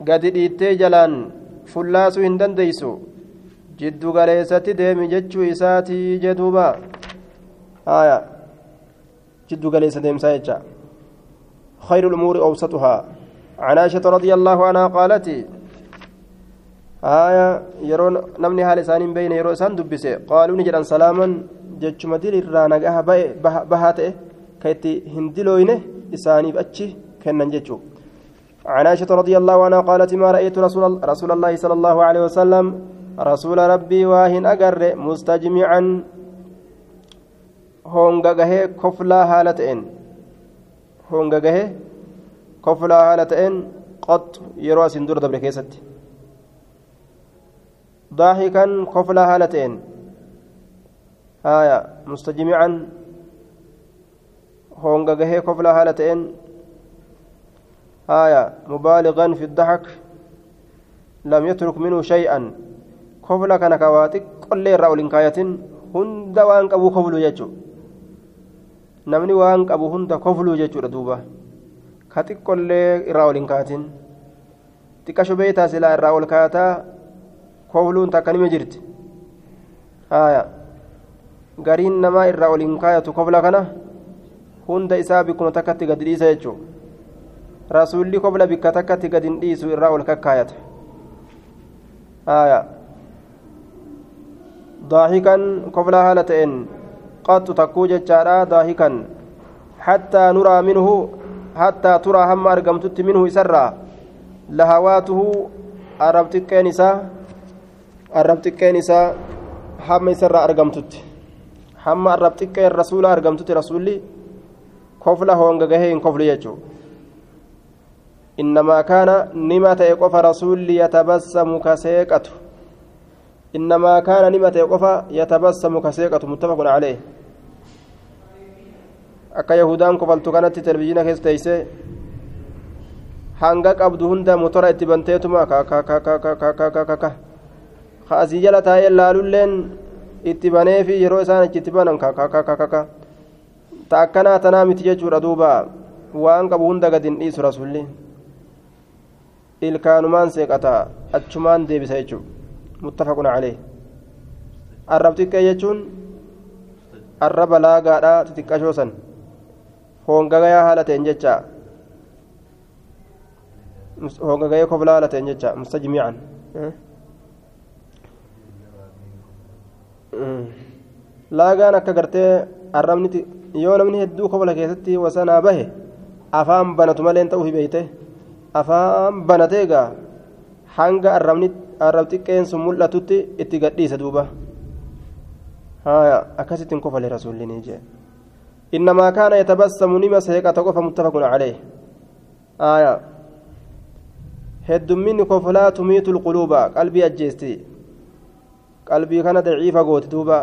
gadi dhiittee jalaan fullaasuu hin dandeeysu jiddu galeessatti deemi jechuu isaatii jedhuuba haya jiddu galeessa deemsaa jecha خير الأمور أوسطها عن عائشة رضي الله عنها قالت آية يرون نمني حال إسان بين يرو إسان دبسي قالوا نجرا سلاما جتش مدير الرانا بهاته كيتي هندلوينه إساني بأتشي كنن جتشو عن عائشة رضي الله عنها قالت ما رأيت رسول, رسول الله صلى الله عليه وسلم رسول ربي واهن أقر مستجمعا. هونغغه كفلا هالتين هونغغه كفلا هالتين قط يروى سندور دبر كيست. ضاحكا كفلا هالتين آية مستجمعا honga gahee kofla haala ta'een haya mubaaligan fi daxak lam yatruk minhu shay'an. Kofla kana ka waa xiqqollee irraa ol hin kaayatin hunda waan qabu koflu jechu. Namni waan qabu hunda kofluu jechuudha duuba. Ka xiqqollee irraa ol hin kaayatin. Xiqqa shubeeytaa silaa irraa ol kaayataa kofluun takka nime jirti. Haya gariin namaa irraa ol hin kaayatu kofla kana. hunda isaa bikkuma takkatti gad dhiisa jechuun rasuulli kobla bikka takkatti gad hin dhiisu irraa ol kakkaayata daahikan koblaa haala ta'een qaxxu takkuu jechaadha daahikan hattaa nuraa minhu hattaa turaa hamma argamtutti minhu isarraa lahawaatuhu arrab xiqqeen isaa arrab xiqqeen isaa hamma isarraa argamtutti hamma arrab rasuula argamtutti rasuulli kofla honga gahee hin kofli jechuu innamaa kaana nima ta'e qofa rasuulli yatabassamu ka seeqatu innamaa kaana nima ta'e qofa yatabassamu ka seeqatu muttafaqun calee akka yahudaan kofaltu kanatti televizhiina keessa teeyse hanga qabdu hunda motora itti banteetuma ka asii jala taa'ee laalulleen itti baneefi yeroo isaan achitti banan ka ta akkanaa tanaa miti jechuudha duuba. Waan qabu hunda gad hin dhiisu rasulli. Ilkaanumaan seeqata achumaan deebisa jechuudha muttafaqun calee arrab xiqqee jechuun arraba laagaadhaa xixiqqashoo san hoongagayaa haala ta'een jecha. Hoongagayee koblaa haala ta'een jecha mustajmiican. Hmm. Hmm. Laagaan akka gartee arrabni yoo namni hedduu kobola keessatti wasanaa bahe afaan banatu malee ta'uu hibeeyte afaan banateegaa hanga arrab xiqqeen sun mul'atutti itti gadhiisa duuba akkasittiin kofale rasuullinii jee innamaa kaana yatabassamu nima seeqata qofa muttafaqun calee aayaa heddumminni kofolaa tumiitu lquluuba qalbii ajjeesti qalbii kana daciifa goote duuba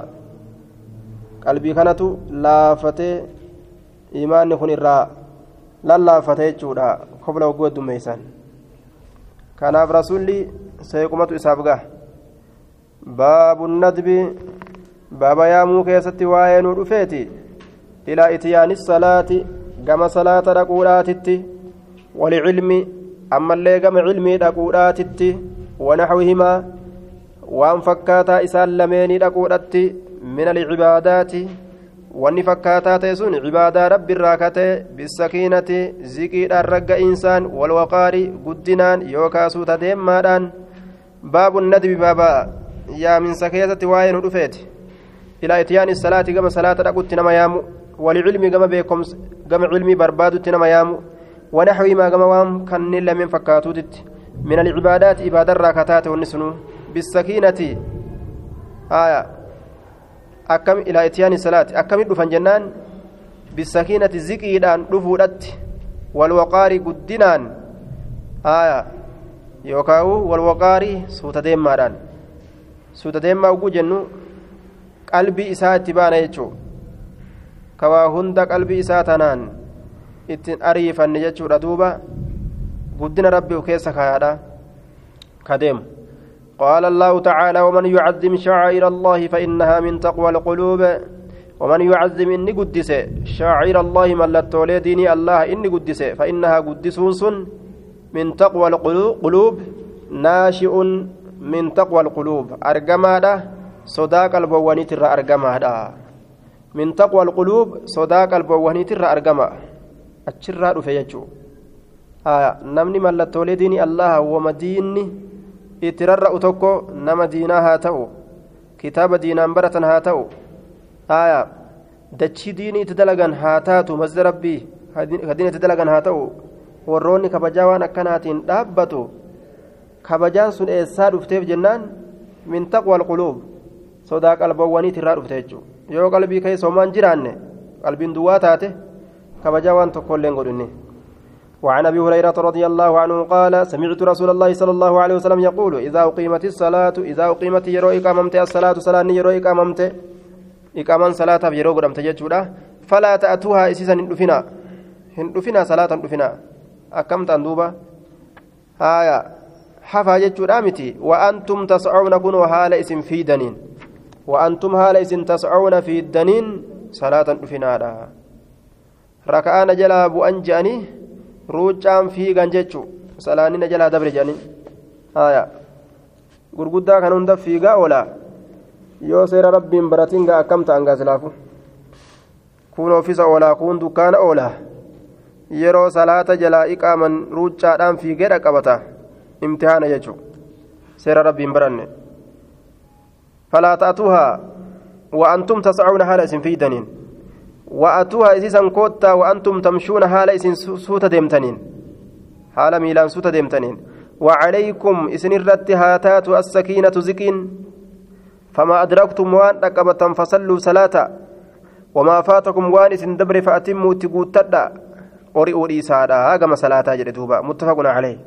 qalbii kanatu laafatee imaanni kun irraa lallaafatee jechuudha. Kobla waggoo dummeeysan kanaaf rasuulli seequmatu isaaf gaha. Baabu nadbi baaba yaamuu keessatti waa'ee nu dhufeeti. Ilaa itiyaani salaati gama salaata dhaquudhaatitti walicilmi ammallee gama cilmii dhaquudhaatitti wanaxwihimaa waan fakkaataa isaan lameenii dhaquudhatti من العبادات wanni fakkaataa ta'e sun cibaadaa rabbi irraa kate bisakiinati ziqiidhaan ragga insaan walwaqaari guddinaan yookaa suuta deemmaadhaan baabu nadbi baaba yaaminsa keessatti waa'ee nu dhufeeti ilaa itiyaani salaati gama salaata dhaqutti nama yaamu walicilmi gama beekomsa gama cilmii barbaadutti nama yaamu wanaxwiimaa gama waan kanneen lameen fakkaatuutitti min alcibaadaati ibaadarraa kataate wanni sunu bisakiinati aya akkam ilaa itiyaani salaati akkamit dhufan jennaan? Bisakiinati ziqiidhaan dhufuudhatti walwaqaarii guddinaan aya yookaawu walwaqaarii suuta deemmaadhaan. Suuta deemmaa ugguu jennu qalbii isaa itti baana jechuu. Kawaa hunda qalbii isaa tanaan ittiin ariifanne jechuudha duuba. Guddina rabbii keessa kaayaadha ka deemu قال الله تعالى ومن يعظم شعائر الله فإنها من تقوى القلوب ومن يعظم إني قدس شعائر الله من لتولي ديني الله إني قدس فإنها قدسون من تقوى القلوب ناشئ من تقوى القلوب. أرجمادا صداق البوانيت الرا أرجمادا. من تقوى القلوب صداق البوانيت الرا أرجما. أتشرا رفيجو. آه نمني من لتولي ديني الله ومديني itti rarra'u tokko nama diinaa haa ta'u kitaaba diinaan baratan haa ta'u. Aya dachii diinii itti dalagan haa taatu masjida rabbii kadiin itti dalagan haa ta'u. Warroonni kabajaa waan akkanaatiin dhaabbatu kabajaan sun eessaa dhufteef jennaan? Min taqwa alquluub sodaa qalbawwaniit irraa dhufte jechuudha yoo qalbii keessa homaan jiraanne qalbiin duwwaa taate kabajaa waan tokkollee hin godhinne. وعن أبي هريرة رضي الله عنه قال سمعت رسول الله صلى الله عليه وسلم يقول إذا أقيمت الصلاة إذا أقيمت يرو اقاممت الصلاة صلاة يرو اقاممت اقاما صلاة يرو قدمت جچودا فلا تأتوها اسيسا هندفنا هندفنا صلاة هندفنا اكمت اندوبا آية. حفا جچودا متي. وأنتم تسعون كنوا حال إسم في دنين. وأنتم حال إسم تسعون في الدنين صلاة هندفنا ركعان جلا أنجاني ruuccaan fiigan jechuun salaanina jalaa dabre jedhanii. Haya gurguddaa kan hunda fiigaa oolaa yoo seera rabbiin baratiin gaa akkam ta'an gaa silaafu kun oofisa oolaa kun dukkaana oolaa yeroo salaata jalaa iqaaman ruuccaadhaan fiigee dhaqqabata. Imtihaana jechuun seera rabbiin baranne. Falaa ta'atuhaa. Wa'antum tas'aawuna haala isin fiidaniin. وأتوها إسيسا كوتا وأنتم تمشون حال إسن سوتا ديمتنين. حال ميلان سوتا ديمتنين. وعليكم إسن الرت هاتات السكينة زكين. فما أدركتم وان ركبة فصلوا صلاة. وما فاتكم وان إسن دبر فأتموا تقوتدا أريء إيسادا هاقم صلاة جلدوبا متفق عليه.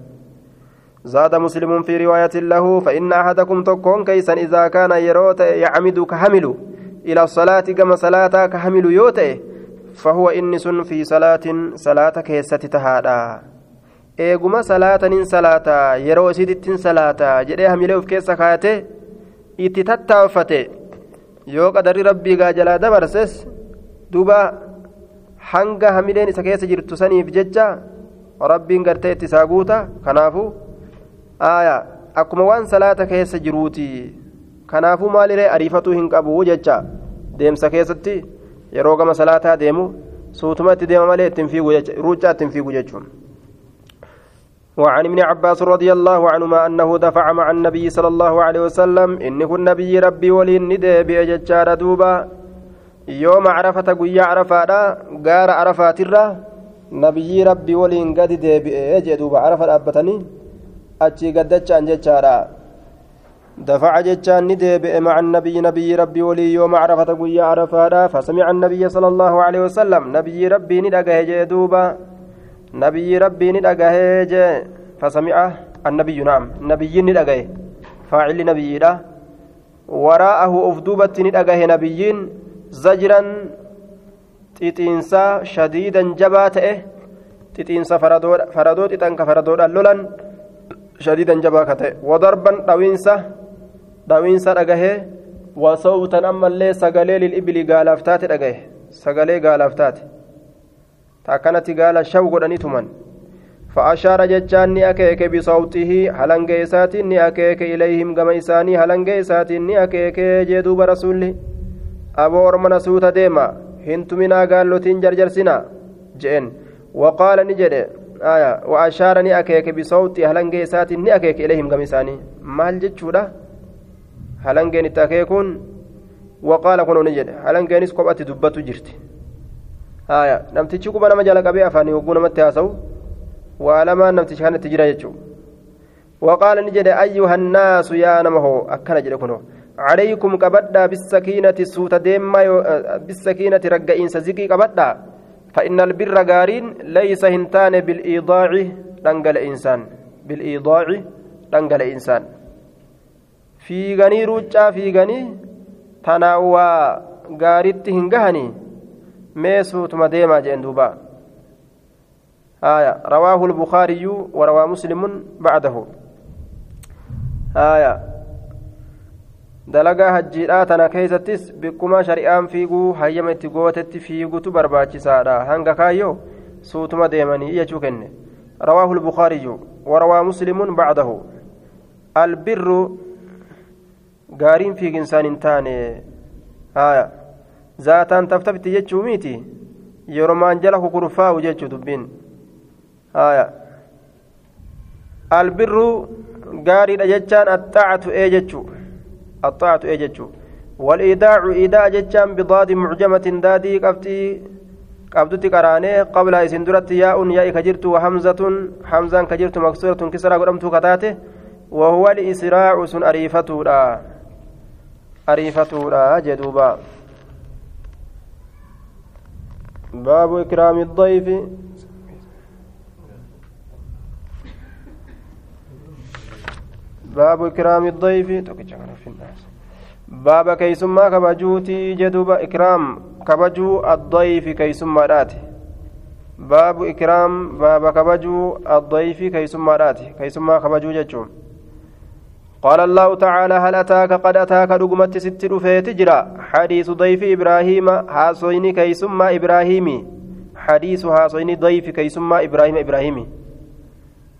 زاد مسلم في رواية له فإن أحدكم تكون كيسا إذا كان يروت يعمد كحمل إلى الصلاة كما صلاة كحمل يوتي فهو إنس في صلاة صلاة كيسة تهادا eeguma salaatanin salaata yeroo isitittin salaata jedhee hamilee of keessa kaayate itti tattaanfate yoo qadarri rabbii gaa jalaa dabarses duba hanga hamileen isa keessa jirtu saniif jecha rabbiin gartee itti isaa guuta kanaafu aya akkuma waan salaata keessa jiruuti kanaafuu maaliree ariifatuu hin qabu jecha deemsa keessatti yeroo gama salaataa deemu suutuma itti deema malee ittiin fiigu ruuccaa ittiin fiigu jechuun. وعن ابن عباس رضي الله عنهما أنه دفع مع النبي صلى الله عليه وسلم إنه النبي ربي ولي ندى بأججار دوبا يوم عرفة قويا عرفة قار عرفات الرا nabiyyii rabbii waliin gadi deebi'ee jee duuba arafa dhaabbatanii achii gaddachaan jechaadha دفع جتان ندب مع النبي نبي ربي ولي يوم عرفة قويا عرفة فسمع النبي صلى الله عليه وسلم. نبي ربي ندقه جدوبا نبي ربي ندقه فسمع النبي نعم. نبي ندقه فاعل نبي لا وراءه أفدوبة ندقه نبيين زجرا. xixiinsa shadiidan jabaa ta'e xixiinsa faradoo xixanka faradoodhaan lolan shadiidan jabaa ka ta'e wadarban dhawiinsa dhawiinsa dhagahee wasawtan ammallee sagalee lil'ibili gaalaaf taate dhagahe sagalee gaalaaf taate takkanatti gaala shaw godhanii tuman فأشار جتان نأكيك بصوته هلنجي ساتين نأكيك إليهم كما إساني هلنجي ساتين نأكيك جدوب رسوله أبو أرمنا سوتا ديما هنتمنا قال لتين جرجرسنا جئن وقال نجد آية وأشار نأكيك بصوته هلنجي ساتين نأكيك إليهم كما إساني مال جتشودا هلنجي نتأكيكون وقال كنو نجد هلنجي نسكبت دبتو جرتي آية نمتشي كوبا نما جالك أبي أفاني وقونا متى waa lamaan namticha kanatti jira jechuudha waqaala ni jedhe ayyuhannaasu yaa nama hoo? Akkana jedhe kunoo. عليكم كبدا بالسكينة سوت ديما بالسكينة رجعين سزكي كبدا فإن البر غارين ليس هنتان بالإيضاع دنجل إنسان بالإيضاع دنجل إنسان في غني روجا في غني تناوى غاريت هنغهني ميسوت مديما جندوبا آية رواه البخاري وروى مسلم بعده آية dalagaa hajjiidhaa tana keessattis bikkuma shari'aan fiiguu hayyama itti gootetti fiigutu barbaachisaadha hanga kaayyoo suutuma deemanii jechuu kenne رواه البخاري وروى مسلم بعده البر قارين في إنسان تاني آية ذاتان تفتفت يجو ميتي يرمان جله كرفاو جيتشو دبين آية البر قاري جتان الطاعة إيجتشو الطاعة إيجتشو والإيداع إيداع جتان بضاد معجمة دادي قفتي qabdutti qaraanee qabla isin duratti yaa'un yaa'i ka jirtu hamzatun hamzaan ka jirtu maksuuratun kisaraa godhamtuu kataate wahuwa liisraacu sun ariifatuudha ariifatuudha jedhuuba baabu ikraami dayfi الضيف. باب كيسما كبجوتي جدوب إكرام كبجو الضيف كيسما راتي. باب إكرام باب كبجو الضيف كيسما راتي. كيسما كبجو جتشون قال الله تعالى هل أتاك قد أتاك رقمت ست رفيت جرا. حديث ضيف إبراهيم هاسوين كيسما إبراهيمي. حديث هاسوين ضيف كيسما إبراهيم إبراهيمي.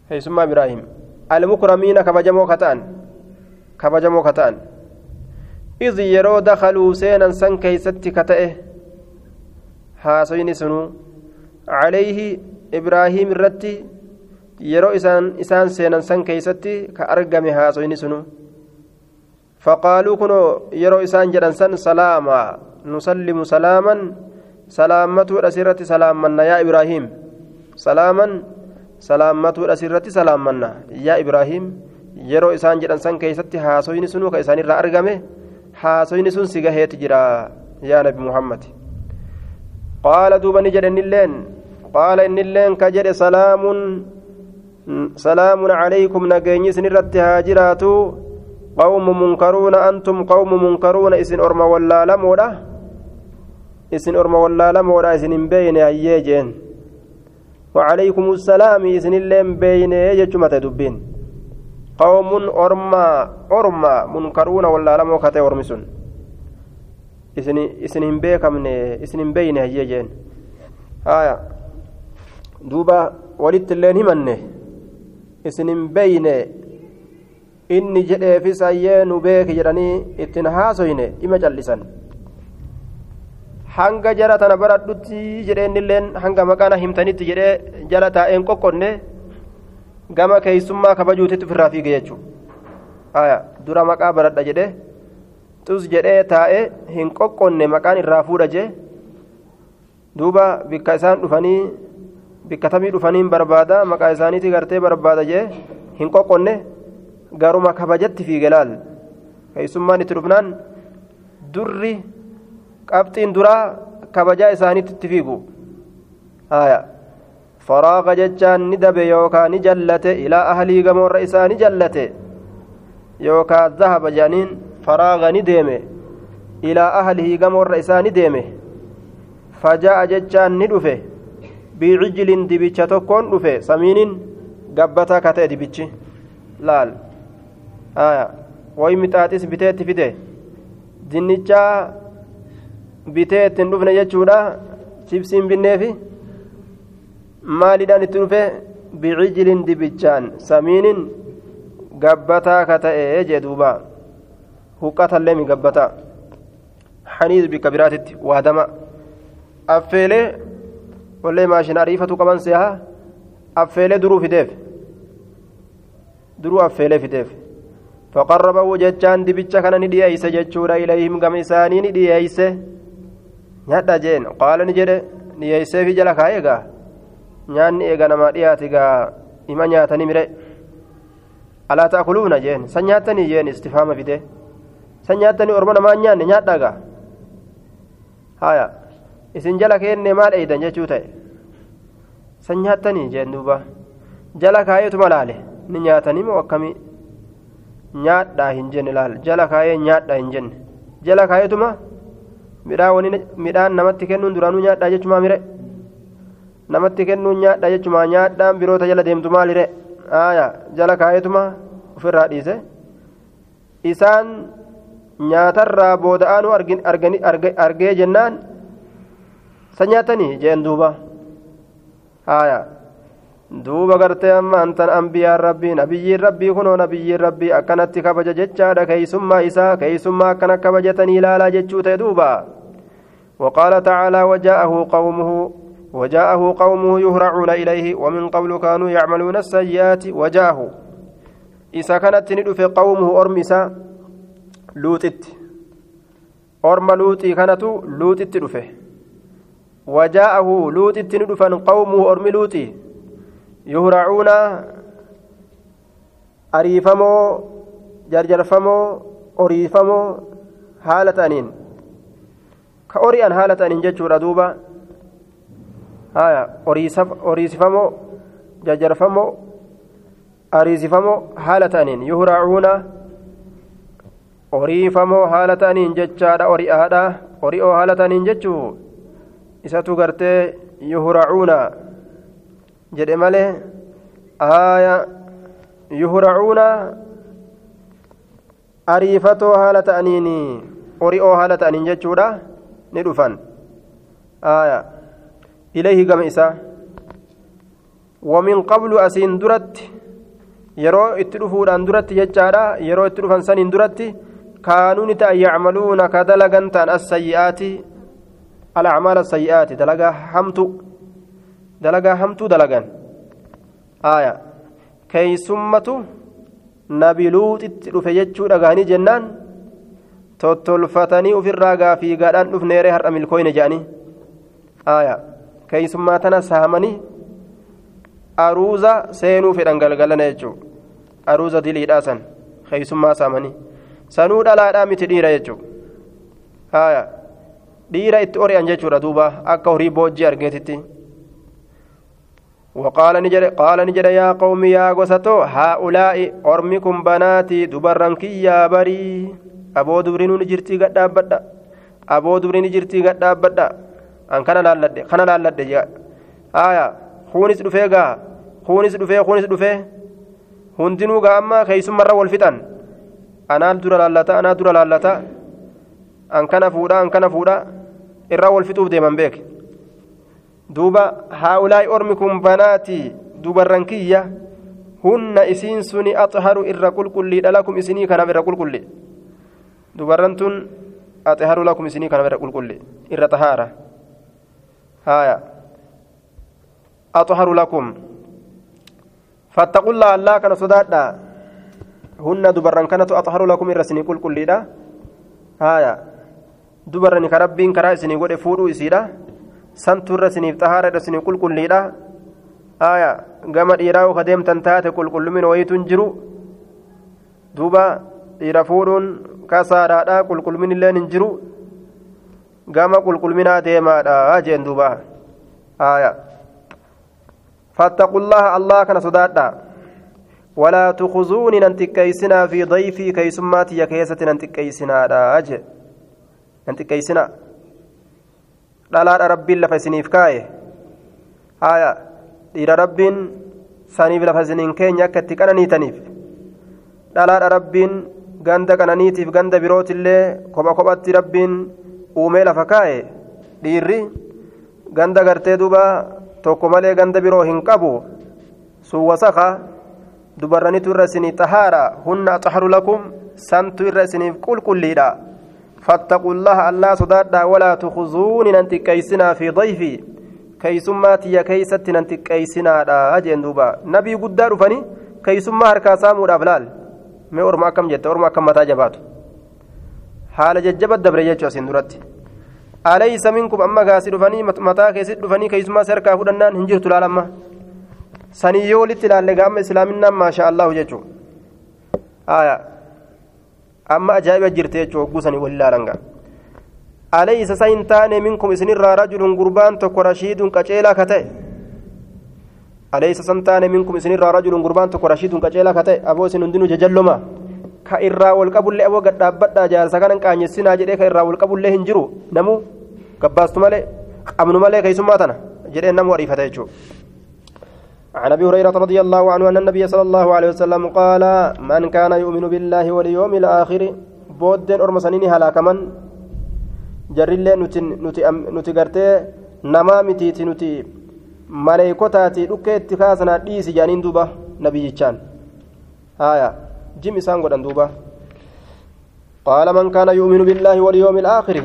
كيسما إبراهيم. المكرمين كبجمو كتان. كبجمو كتان. إذ يرو دخلوا سينا سن كيست كتئه. هاسوين سنو. عليه إبراهيم الرتي yeroo isaan isaan seenan san keeysatti ka argame haasoyni sunu faqaaluu kunoo yeroo isaan jedhan san salaama nusallimu salaaman salaammatuudha sirratti salaammanna yaa ibraahiim salaaman salaammatuudha sirratti salaammanna yaa ibraahiim yeroo isaan jedhan san keeysatti haasoyni sunu ka isaanirraa argame haasoyni sun si gaheeti jira yaa nabi muhammad qaala duuba ni jedhe innilleen qaala innilleen ka jedhe salaamun سلام عليكم نجيني سنرت هاجرات قوم منكرون أنتم قوم منكرون إسن أرم ولا لمودا إسن أرم ولا لمودا إسن بين أيجين وعليكم السلام إسن اللين بين يجمة دبين قوم أرما أرما منكرون ولا لمو كتي أرمسون إسن إسن بيكم إسن بين أيجين آية دوبا ولدت اللين همنه isinin beyne inni jedheefis ayyee nu beeki jedhanii ittiin haasoyne ima callisan hanga jara tana baradhutti jedheennilleen hanga maqaana himtanitti jedhee jala taa'een qoqqonne gama keeysummaa kabajuutitti ofirraa fiige jechuu aya dura maqaa baradha jedhe xus jedhee taa'e hin qoqqonne maqaan irraa fuudha jee duuba bikka isaan dhufanii bikkatamii dhufaniin barbaada maqaa isaaniitii gartee barbaada jee hin qoqqonne garuma kabajatti fiige laal. Keessummaan itti dhufnaan durri qabxiin duraa kabajaa isaaniitti itti fiigu. Faraaqa jechaan ni dabe yookaan ni jallate ilaa ahlii gamoorra isaa ni jallate. Yookaan zahaba jedhaniin faraaqa ni deeme ilaa ahlii gamoorra isaa ni deeme. Fajaa'a jechaan ni dhufe bicijilin dibicha tokkoon dhufe samiiniin gabbataa ka ta'e dibichi laal haya wayi mixaaxis biteetti fide dinnichaa bitee ittiin dhufne jechuudha chibsiin binneefi maaliidhaan itti dhufe bicijilin dibichaan samiiniin gabbataa ka ta'e jee duuba huqqatallee mi gabbataa haniis bikka biraatitti waadama affeelee wallee maashina ariifatu qaban seeha. Affeelee duruu fideef duruu affeelee fideef faqarrabahu jechaan dibicha kana ni dhiyeeyse jechuudha. Ilayhim gama isaanii ni dhiyeeyse. Nyadha jeen. Qaala ni jedhe. Dhiyeeyseefi jala kaa'e egaa nyaanni eega namaa dhiyaate gaa ima nyaatanii mire. Alaa ta'kuluuna jeen. San nyaattanii jeen istifaama fide. San nyaattanii orma namaa nyaanne. Nyaadha gaa haya isin jala keenne maal eeydan jechuu ta'e san nyaattanii jeen duuba jala kaayeetuma laale ni nyaatanii moo akkamii nyaadhaa hin jenne laal jala kaayee nyaadhaa hin jenne jala kaayeetuma midhaan namatti kennuun duraanuu nyaadhaa jechumaa mire namatti kennuun nyaadhaa jechumaa nyaadhaan biroota jala deemtu maalire aya jala kaayeetuma ofirraa dhiise isaan nyaatarraa booda'aanuu argee jennaan san nyaatanii jeen duuba haya duuba gartee amma antan ambiyaan rabbii nabiyyiin rabbii kunoo nabiyyiin rabbii akkanatti kabaja jechaadha keeysummaa isaa keeysummaa akkana kabajatanii ilaalaa jechuu ta'e duuba وقال تعالى وجاءه قومه وجاءه قومه يهرعون إليه ومن قبل كانوا يعملون السيئات وجاءه إذا كانت ندف قومه أرمسا لوتت أرم لوتي كانت لوتت دفه وجاءه لوتت ندفا قومه أرم لوتي يهرعون أريفمو جرجرفمو أريفمو حالة أنين كأريان حالة أنين جتشورا دوبا haya horiisifamoo jajjarfamoo ariisifamoo haala ta'aniin yuhracuuna horiifamoo haala ta'aniin jechaadha hori'aadha hori'oo haala ta'aniin jechuu isatu gartee yuhracuuna jedhe malee haya yuhracuuna ariifatoo haala ta'aniin hori'oo haala ta'aniin jechuudha ni dhufan haya إليه كما إساء ومن قبل أسين درت يرو اتلفون أن درت يجارا يرو اتلفن سن درت كانوا نتا يعملون كدلغا تان السيئات الأعمال السيئات دلغا حمتو دلغا حمتو دلغا آية كي سمتو نبي لوط اتلف يجو دغاني جنان tottolfatanii ofirraa gaafii gaadhaan dhufneeree har'a milkooyne jedhanii aayaa keeysummaa tana saamanii aruuza seenuu fedhan galgalana jechuudha aruuza diliidhaa san keeysummaa saamanii sanuu dhalaadhaa miti dhiira jechuudha haaya dhiira itti ori'an jechuudha duuba akka horii boojjii argeetitti وقال نجد قال نجد يا قوم يا غوستو هؤلاء أرمكم بناتي دبرنكي يا بري أبو دبرين نجرتي قد أبدا أبو دبرين نجرتي قد أبدا an kana laalladhe kana laalladhe jea aya kuunis dhufee gaa kuunis dhufee kuunis dhufee hundinuu gaa amma keeysummarra wal fixan anaan dura laallata anaa dura laallata an kana fuudha an kana fuudha irraa wal fixuuf deeman beek duuba haa'ulaa'i ormikum banaatii dubarran kiyya hunna isiin suni axharu irra qulqulliidha lakum isinii kanaaf irra qulqulli dubarran tun axharu lakum isinii kanaaf irra qulqulli irra xahaara هايا أطهر لكم فاتقوا الله الله كان صدادا هن دبران كانت أطهر لكم الرسني كل كل كربين كرا سني قد فورو إسيدا سنتو الرسني طهارة الرسني كل كل دا aya gama dhiiraa ka deemtan taate qulqullumin wayituun jiru duuba dhiira fuudhuun kasaadhaadha qulqullumin illeen hin jiru gama qulqulminaa deemaadha jeen duuba aya فاتقوا الله الله كان صدادا ولا تخزوني ننتكيسنا في ضيفي كيسماتي كيسة ننتكيسنا راج ننتكيسنا لا لا ربي لفسنيف كاي آية إلى رب saniif lafa isiniin keenya akka itti qananiitaniif dhalaadha rabbiin ganda qananiitiif ganda birootillee kopha kophatti rabbiin uumee lafa kaa'e dhiirri ganda gartee duuba tokko malee ganda biroo hin qabu sun wasaka dubarranitu irra isinii xahaara hunna axharu lakum santu irra isiniif qulqulliidha فاتقوا الله الله صدادا ولا تخزوني ننتكيسنا في ضيفي keeysummaa tiyya keeysatti nan xiqqeeysinaadha jeen duuba nabii guddaa dhufanii keeysummaa harkaa saamuudhaaf laal mee orma akkam jette orma akkam mataa jabaatu haala jajjabat dabre jechuu asiin duratti alaysa minkum amma gaasi dhufanii mataa keessatti dhufanii keeysummaa si harkaa fudhannaan hin jirtu laalamma sanii yoo walitti ilaalle gaama islaaminaan maasha allahu jechuu aya amma ajaa'iba jirte jechuu hogguu sanii wal ilaalan gaa أليس سينتان منكم إسن رجل قربان تكو رشيد كجيلا كتئ أليس سنتان منكم إسن رجل قربان تكو رشيد كجيلا كتئ أبو سنندن ججلما كإرا والقبل أبو قد أبدا جالسا كان كان يسنا جدي كإرا والقبل له هنجرو نمو قباست مالي أمن مالي كيسماتنا جدي نمو ريفة يجو عن ابي هريره رضي الله عنه ان النبي صلى الله عليه وسلم قال من كان يؤمن بالله واليوم الآخر بودن ارمسنين هلاكمن jarrillee nuti gartee namaa mitiiti nuti maleekotaati dhukkee itti kaasanaa dhiisi jaaniin duuba nabiyyichaan haya jim isaan godhan duuba qaala man kaana yu'minu billaahi walyoomi alaakhiri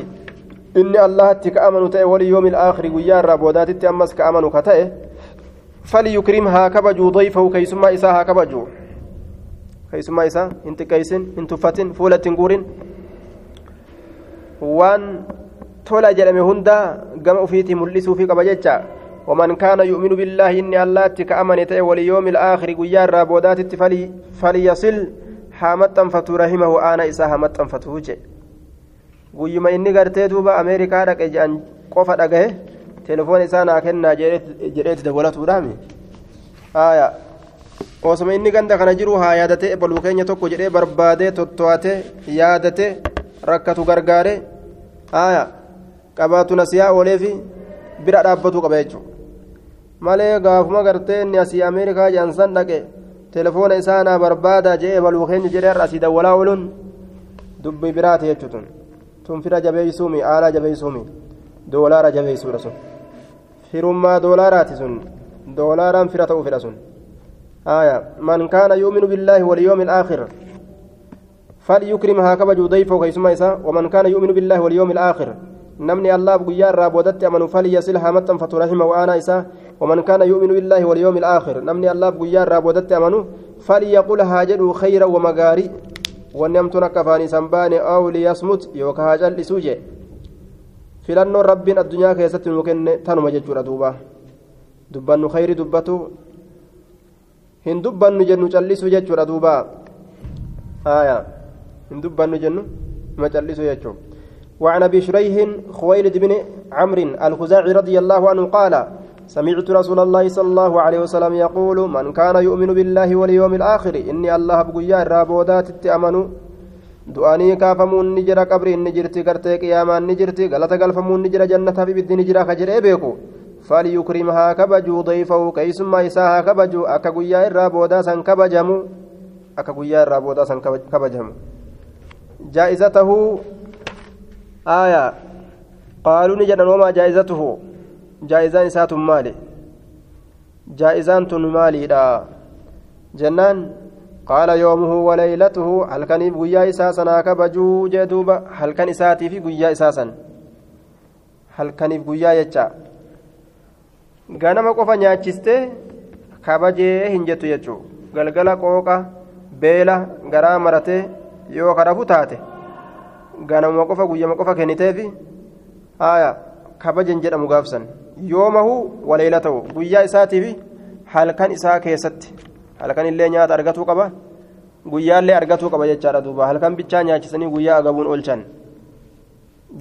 inni allahatti ka amanu ta'e walyoomi alaakhiri guyyaa irraa boodaatitti ammas ka amanu ka dayfahu keeysummaa isaa haa kabajuu keeysummaa isaa hin xiqqeeysin hin tuffatin fuula ittiin guurin waan tola jedhame hunda gama ufiitii mul'isuufii qaba jecha ومن كان يؤمن بالله إني الله كأمن تأي واليوم الآخر قيار رابودات فلي فليصل حامت فتو رحمه أنا إسا حامت فتو جي inni gartee duuba ameerikaa dhaqe jedhan qofa dhagahe telefoon isaa naa kennaa jedheeti dabalatuudhaami haya osuma inni ganda kana jiru haa yaadatee baluu keenya tokko jedhee barbaadee totto'ate yaadate rakkatu gargaare haya qabaatu nasiyaa ooleefi bira dhaabbatu qaba jechuudha malee gaafuma gartee inni asii ameerikaa jedhan san dhaqe telefoona isaa naa barbaada jedhee baluu keenya jedhee asii dawwalaa ooluun dubbii biraati jechuudha tun fira jabeeysuumi aalaa jabeeysuumi doolaara jabeeysuudha sun firummaa doolaaraati sun. Doolaaraan fira ta'uu fedha sun. من كان يؤمن بالله واليوم الآخر فليكرم هكذا ضيفه كيسما إسا ومن كان يؤمن بالله واليوم الآخر نمني الله بقيا رابودت أمن فليصلها متى فترحمه وأنا إسا ومن كان يؤمن بالله واليوم الآخر نمني الله بقيا رابودت أمن فليقل هاجر خيرا ومغاري ونمتنا كفاني سنباني أو ليصمت يوكا هاجل لسوجي filannoon rabbiin addunyaa keessatti nu kenne tanuma jechuudha duuba dubbannu khayri dubbatu hin dubbannu jennu callisu jechuudha duuba aya hin dubbannu jennu ma callisu jechuudha وعن ابي شريح خويلد بن عمرو الخزاعي رضي الله عنه قال سمعت رسول الله صلى الله عليه وسلم يقول من كان يؤمن بالله واليوم الآخر اني الله بقيا الرابودات تامنوا du'anii kaafamuun ni jira qabriin ni jirti gartee qiyaamaan ni jirti galata galfamuun ni jira jannataaf ibiddi ni jira ka jedhee beeku falyukrim haa kabajuu dayfahu keeysummaa isaa haa kabaju akka guyyaa irraa boodaa san kabajamu akka guyyaa irraa boodaa san kabajamu jaa'izatahu aya qaaluu ni jedhan wamaa jaa'izatuhu jaa'izaan isaatun maali jaa'izaan tun maaliidha jennaan qaala yoomuhu waleeylatuhu halkaniif guyyaa isaa sanaa kabajuu jee duuba halkan isaatii fi guyyaa isaa san halkaniif guyyaa jecha ganama qofa nyaachistee kabajee hin jettu jechuu galgala qooqa beela garaa maratee yoo karafu taate ganama qofa guyyama qofa kenniteefi haaya kabaje hin jedhamu gaafsan yoomahu waleeyla ta'u guyyaa isaatii fi halkan isaa keessatti. Halkan illee nyaata argatuu qaba guyyaallee argatuu qaba jechaadha duuba halkan bichaa nyaachisanii guyyaa agabuun oolchan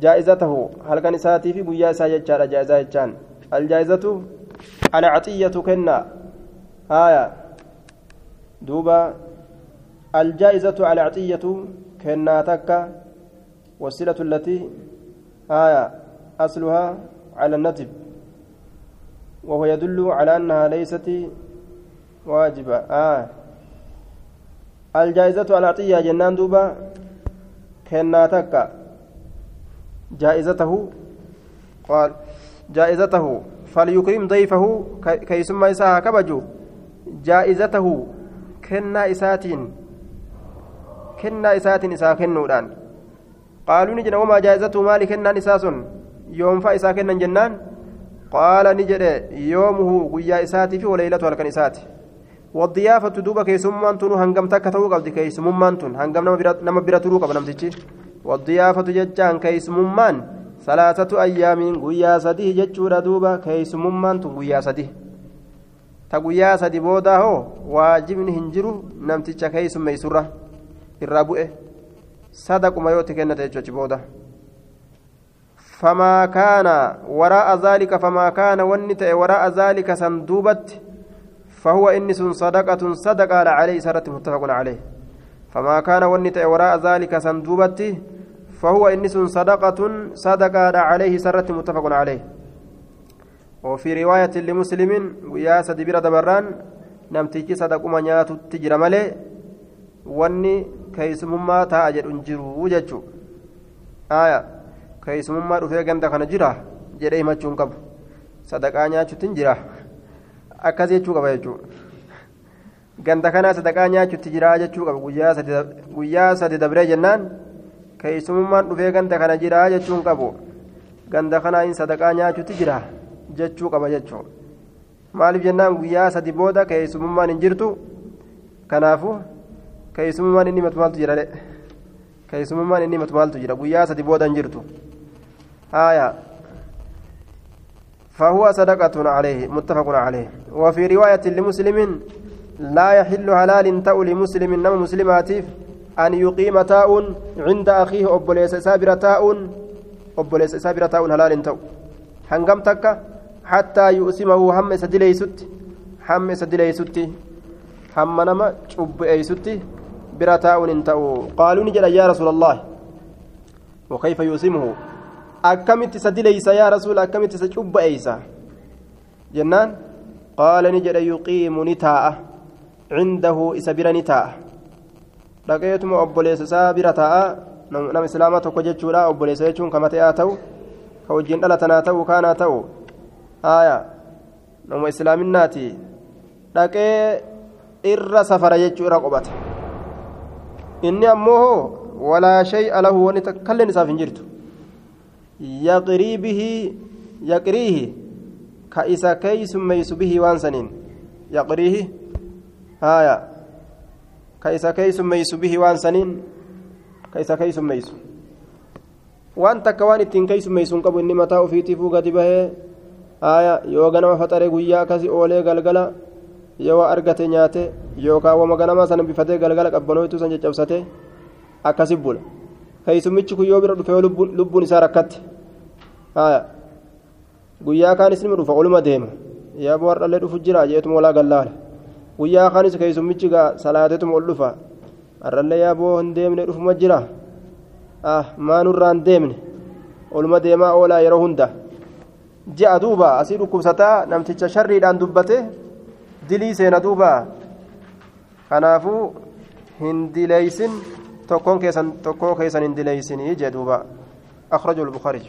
jaa'izatahu halkan isaatii fi guyyaa isaa jechaadha jaa'izaa jechaan aljaa'izatu alcaxiyyatu kennaa haaya duuba aljaa'izatu alcaxiyyatu kennaa takka والصلة التي آية أصلها على الندب وهو يدل على أنها ليست واجبة. آه. الجائزة العطية جنان دوبا كناتك جائزته قال جائزته فليكرم ضيفه كيسمى إساها كبجو. جائزته كنا إساتين. كنا إساتين إسا كنودان. قالوا نجد وما جائزته مالي كنا إساس يوم فإسا كنا جنان؟ قال نجد يومه قيا إساتي في وليلته لكن إساتي. والضيافة دوبا كيسممان تنو هنگم تكا تو قبدي كيسممان تن. هنگم نما برا ترو قبل نمتيجي والضيافة ججان كيسممان. ثلاثة أيام قيا سديه ججورا دوبا كيسممان تن. قيا سديه تقويا سدي بودا هو. واجبن هنجرو نمتيجا كيسم ميسورة. الرابئة صدق ما يوتي كنت بودا. فما كان وراء ذلك فما كان ونت وراء ذلك سندوبت. فهو إنس صدقة صدقة عليه سرت متفق عليه. فما كان ونت وراء ذلك سندوبته فهو إنس صدقة صدقة عليه سرت متفق عليه. وفي رواية لمسلم ويا سدبير دبران نمتيجي صدق منيات تجرى ملي wanni keeysumummaa taa'a jedhu jiru jechuu aya keeysumummaa dhufee ganda kana jira jedhee himachuu hin qabu sadaqaa akkas jechuu qaba jechuudha ganda kanaa sadaqaa nyaachuutti jiraa jechuu qaba guyyaa sadi dabree jennaan keessummaan dhufee ganda kana jiraa jechuu hin qabu ganda kanaa in sadaqaa nyaachuutti jira jechuu qaba jechuudha maaliif jennaan guyyaa sadi booda keessummaan hin jirtu kanaafu keessummaan inni matu maaltu jira keessummaan inni matu maaltu jira guyyaa sadi booda hin jirtu haayaa. فهو صدقة عليه متفق عليه. وفي رواية لمسلم لا يحل حلال تأو لمسلم نم مسلماتيف أن يقيم تاء عند أخيه أبوليس سابر تاء أبوليس سابر تاء حلال تأو. هنقم تكا حتى يؤسمه هم سدليست هم سدليست هم نما شب أيست برتاء تأو. قالوا نجل يا رسول الله وكيف يؤسمه؟ Akkamitti isa dileysa yaa rasuula akkamitti isa cubba'eeysa jennaan qaala ni jedhe yuqiimu ni taa'a cindahu isa bira ni taa'a dhaqeetuma obboleessa isaa bira taa'a nama islaamaa tokko jechuudha obboleessa jechuun kama ta'aa ta'u ka wajjin dhalatanaa ta'u kaanaa ta'u haaya nama islaaminaati dhaqee irra safara jechuu irra qobata inni ammoo walaa shay'a lahu wanni takkalleen isaaf hin jirtu يقري به يقريه كإسا كيس ميس به وانسنين يقريه هايا كإسا كيس ميس به وانسنين كإسا كيس ميس waan takka waan ittiin keeysummeeysuun qabu inni mataa ofiitiifuu gadi bahee haaya yoo ganama faxaree guyyaa akkasi oolee galgala yoo argate nyaate yookaan wama ganama sana bifatee galgala qabbanootu san caccabsate akkasi bula keeysummichi kun yoo bira dhufee lubbuun isaa rakkatte guyyaa kaanis nima dhufa oluma deema yaaboo hardhallee dhufu jira jeetuma walaa gallaala guyyaa kaanis keeysummichi gaa salaateetuma ol dhufa hardhallee yaaboo hin deemne dhufuma jira ah maanurraan deemne oluma deemaa oolaa yeroo hunda ji'a duuba asii dhukkubsataa namticha sharriidhaan dubbate dilii seena duuba kanaafuu hin dileeysin tokkoon keessan tokkoo keessan hin dileeysinii jee duuba akhrajahu lbukaariy